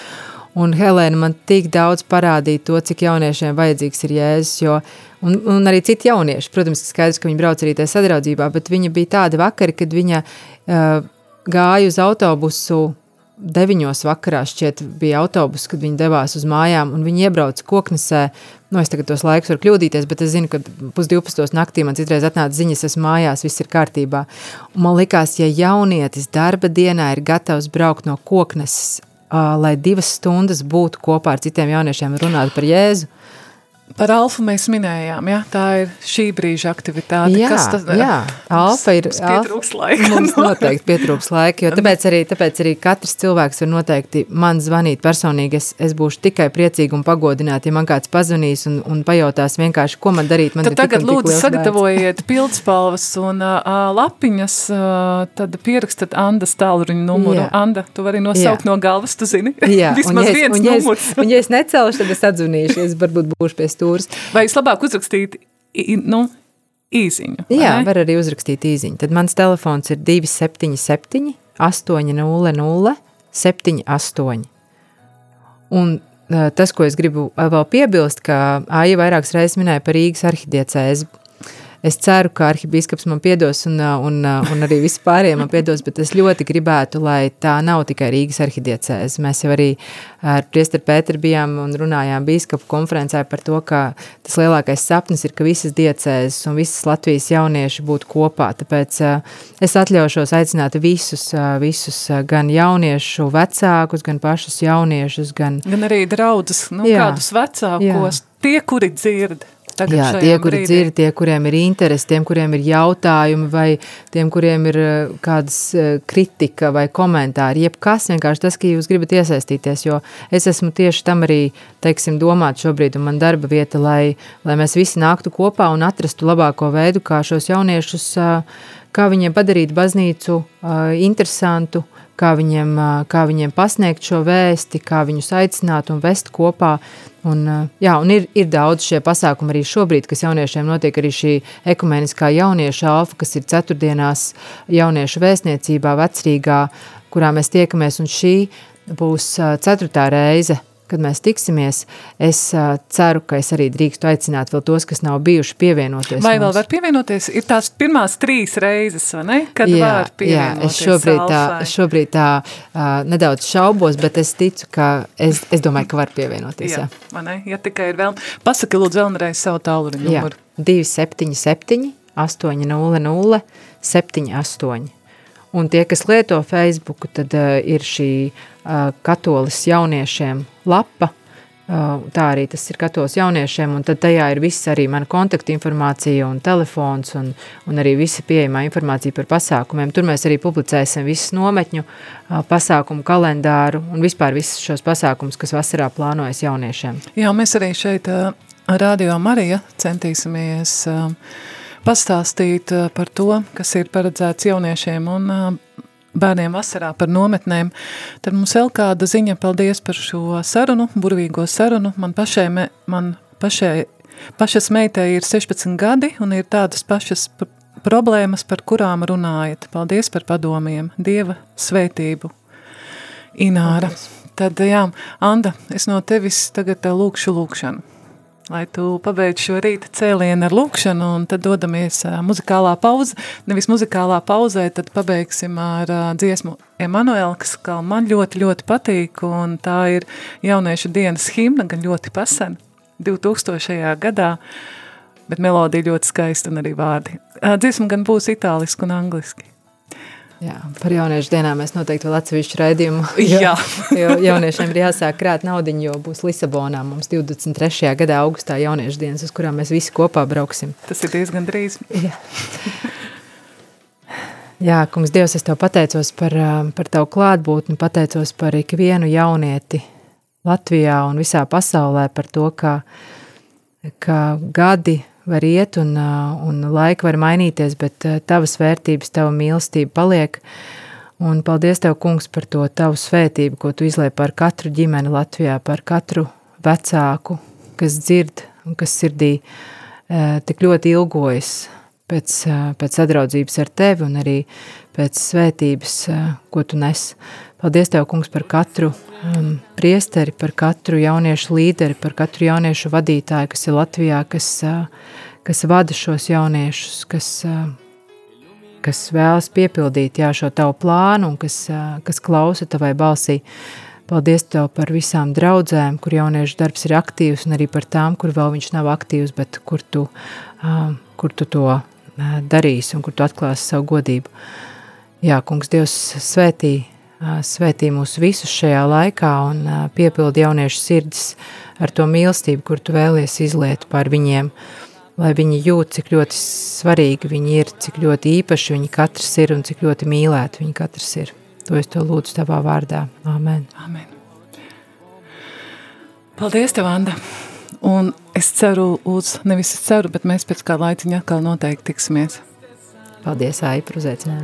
un Helēna man tik daudz parādīja to, cik jauniešiem vajadzīgs ir Jēzus, jo Un, un arī citi jaunieši, protams, skaidrs, ka viņi brauc arī tajā sadraudzībā, bet viņa bija tāda vakari, kad viņa uh, gāju uz autobusu deviņos vakarā šķiet bija autobus, kad viņi devās uz mājām, un viņi iebrauca koknesē. Nu, es tagad tos laikus varu kļūdīties, bet es zinu, ka pusdivpustos naktī man citreiz atnāca ziņas, es mājās, viss ir kārtībā. Un man likās, ja jaunietis darba dienā ir gatavs braukt no kokneses, ā, lai divas stundas būtu kopā ar citiem jauniešiem un runāt par Jēzu, Par alfu mēs minējām, ja? tā ir šī brīža aktivitāte. Jā, Kas tas jā, alfa ir- Mums pietrūks laika. Mums noteikti pietrūks laika, jo tāpēc arī, tāpēc arī katrs cilvēks var noteikti man zvanīt personīgi. Es, es būšu tikai priecīga un pagodināta, ja man kāds pazvanīs un, un pajautās vienkārši, ko man darīt. Man Tad tagad un lūdzu sagatavojiet pildspalvas un uh, lapiņas, uh, tad pierakstat Andas tālruņa numuru. Jā. Anda, tu vari nosaukt Jā. no galvas, tu zini? Jā, un Vismaz ja, es, viens un, ja es, numurs. un ja es necelšu, tad es atzvanīšu, es varbūt būšu pie stūres. Vai es labāk uzrakstītu, nu, īziņu? vai Jā, ne? var arī uzrakstīt īziņu. Tad mans telefons ir 277 800 78. Un tas, ko es gribu vēl piebilst, ka Aija vairākas reizes minēja par Rīgas arhidiecēzi. Es ceru, ka arhibīskaps man piedos un, ā, un, ā, un arī visi pārējie man piedos, bet es ļoti gribētu, lai tā nav tikai Rīgas arhidiecēze. Mēs jau arī ar priesteru Pēteru bijām un runājām bīskapu konferencē par to, ka tas lielākais sapnis ir, ka visas diecēzes un visas Latvijas jaunieši būtu kopā. Tāpēc ā, es atļaušos aicināt visus, visus gan jauniešu vecākus, gan pašus jauniešus, gan Gan arī draudzes, nu, Jā. kādus vecākos, tie, kuri dzird. Tagad Jā, tie, kuri brīdī. dzird, tie, kuriem ir interesi, tiem, kuriem ir jautājumi, vai tiem, kuriem ir eh, kādas eh, kritika vai komentāri, jebkas vienkārši tas, ka jūs gribat iesaistīties, jo es esmu tieši tam arī, teiksim, domāt šobrīd, un man darba vieta, lai, lai mēs visi nāktu kopā un atrastu labāko veidu, kā šos jauniešus, eh, kā viņiem padarīt baznīcu interesantu, kā viņiem, kā viņiem pasniegt šo vēsti, kā viņus aicināt un vest kopā. Un, jā, un ir, ir daudz šie pasākumi arī šobrīd, kas jauniešiem notiek arī šī ekumeniskā jaunieša alfa, kas ir ceturtdienās jauniešu vēstniecībā vecrīgā, kurā mēs tiekamies, un šī būs ceturtā reize, kad mēs tiksimies. Es ā, ceru, ka es arī drīkstu aicināt vēl tos, kas nav bijuši pievienoties. Vai vēl mums. var pievienoties? Ir tās pirmās trīs reizes, vai ne? Kad jā, var jā, pievienoties es šobrīd tā, es šobrīd tā uh, nedaudz šaubos, bet es ticu, ka es, es domāju, ka var pievienoties. Jā, Jā, vai ne? Ja tikai ir vēl. Pasaki lūdzu vēlreiz savu tālruņa jā. numuru. 277, 800, 78. Un tie, kas lieto Facebook, tad uh, ir šī uh, katolis jauniešiem lapa. Uh, tā arī tas ir katolis jauniešiem, un tad tajā ir viss arī mana kontakta informācija un telefons, un, un arī visa pieejamā informācija par pasākumiem. Tur mēs arī publicēsim visus nometņu uh, pasākumu kalendāru un vispār visus šos pasākumus, kas vasarā plānojas jauniešiem. Jā, mēs arī šeit ā, Radio Marija centīsimies ā, pastāstīt ā, par to, kas ir paredzēts jauniešiem un ā, bērniem vasarā par nometnēm. Tad mums vēl kāda ziņa, paldies par šo sarunu, burvīgo sarunu. Man pašai, me, man pašai, pašas meitai ir 16 gadi un ir tādas pašas pr problēmas, par kurām runājat. Paldies par padomiem. Dieva svētību. Ināra. Tad, jā, Anda, es no tevis tagad ā, lūkšu lūkšanu. Lai tu pabeidz šo rīta cēlienu ar lūkšanu, un tad dodamies muzikālā pauze. Nevis muzikālā pauzē, tad pabeigsim ar dziesmu Emanuela, kas man ļoti, ļoti patīk, un tā ir jauniešu dienas himna, gan ļoti pasena, 2000. gadā, bet melodija ļoti skaista un arī vārdi. Dziesma gan būs itāliski un angliski. Jā, par jauniešu dienām mēs noteikti vēl atsevišķu raidījumu. Jā. jo jauniešiem ir jāsāk krāt naudiņu, jo būs Lisabonā mums 23. gadā augustā jauniešu dienas, uz kurām mēs visi kopā brauksim. Tas ir diezgan drīz. Jā. Jā, kungs, Dievs, es tev pateicos par, par tavu klātbūtni, pateicos par ikvienu jaunieti Latvijā un visā pasaulē, par to, ka, ka gadi var iet un, ā, un laika var mainīties, bet ā, tavas vērtības, tava mīlestība paliek. Un paldies tev, kungs, par to tavu svētību, ko tu izlai par katru ģimeni Latvijā, par katru vecāku, kas dzird un kas sirdī ā, tik ļoti ilgojas pēc, pēc sadraudzības ar tevi un arī pēc svētības, ko tu nes. Paldies Tev, kungs, par katru um, priesteri, par katru jauniešu līderi, par katru jauniešu vadītāju, kas ir Latvijā, kas, ā, kas vada šos jauniešus, kas, ā, kas vēlas piepildīt jā, šo tavu plānu un kas, kas klausa tavai balsī. Paldies Tev par visām draudzēm, kur jauniešu darbs ir aktīvs, un arī par tām, kur vēl viņš nav aktīvs, bet kur tu, kur tu to darīsi un kur tu atklāsi savu godību. Jā, kungs, Dievs svētī, svētī mūs visus šajā laikā un piepildi jauniešu sirdis ar to mīlestību, kur tu vēlies izliet pār viņiem, lai viņi jūt, cik ļoti svarīgi viņi ir, cik ļoti īpaši viņi katrs ir un cik ļoti mīlēti viņi katrs ir. To es to lūdzu tavā vārdā. Amen. Amen. Paldies, tev, Anda! Un es ceru, uz, nevis es ceru, bet mēs pēc kā laiciņa atkal noteikti tiksimies. Paldies, Ai, par uzaicinājumu.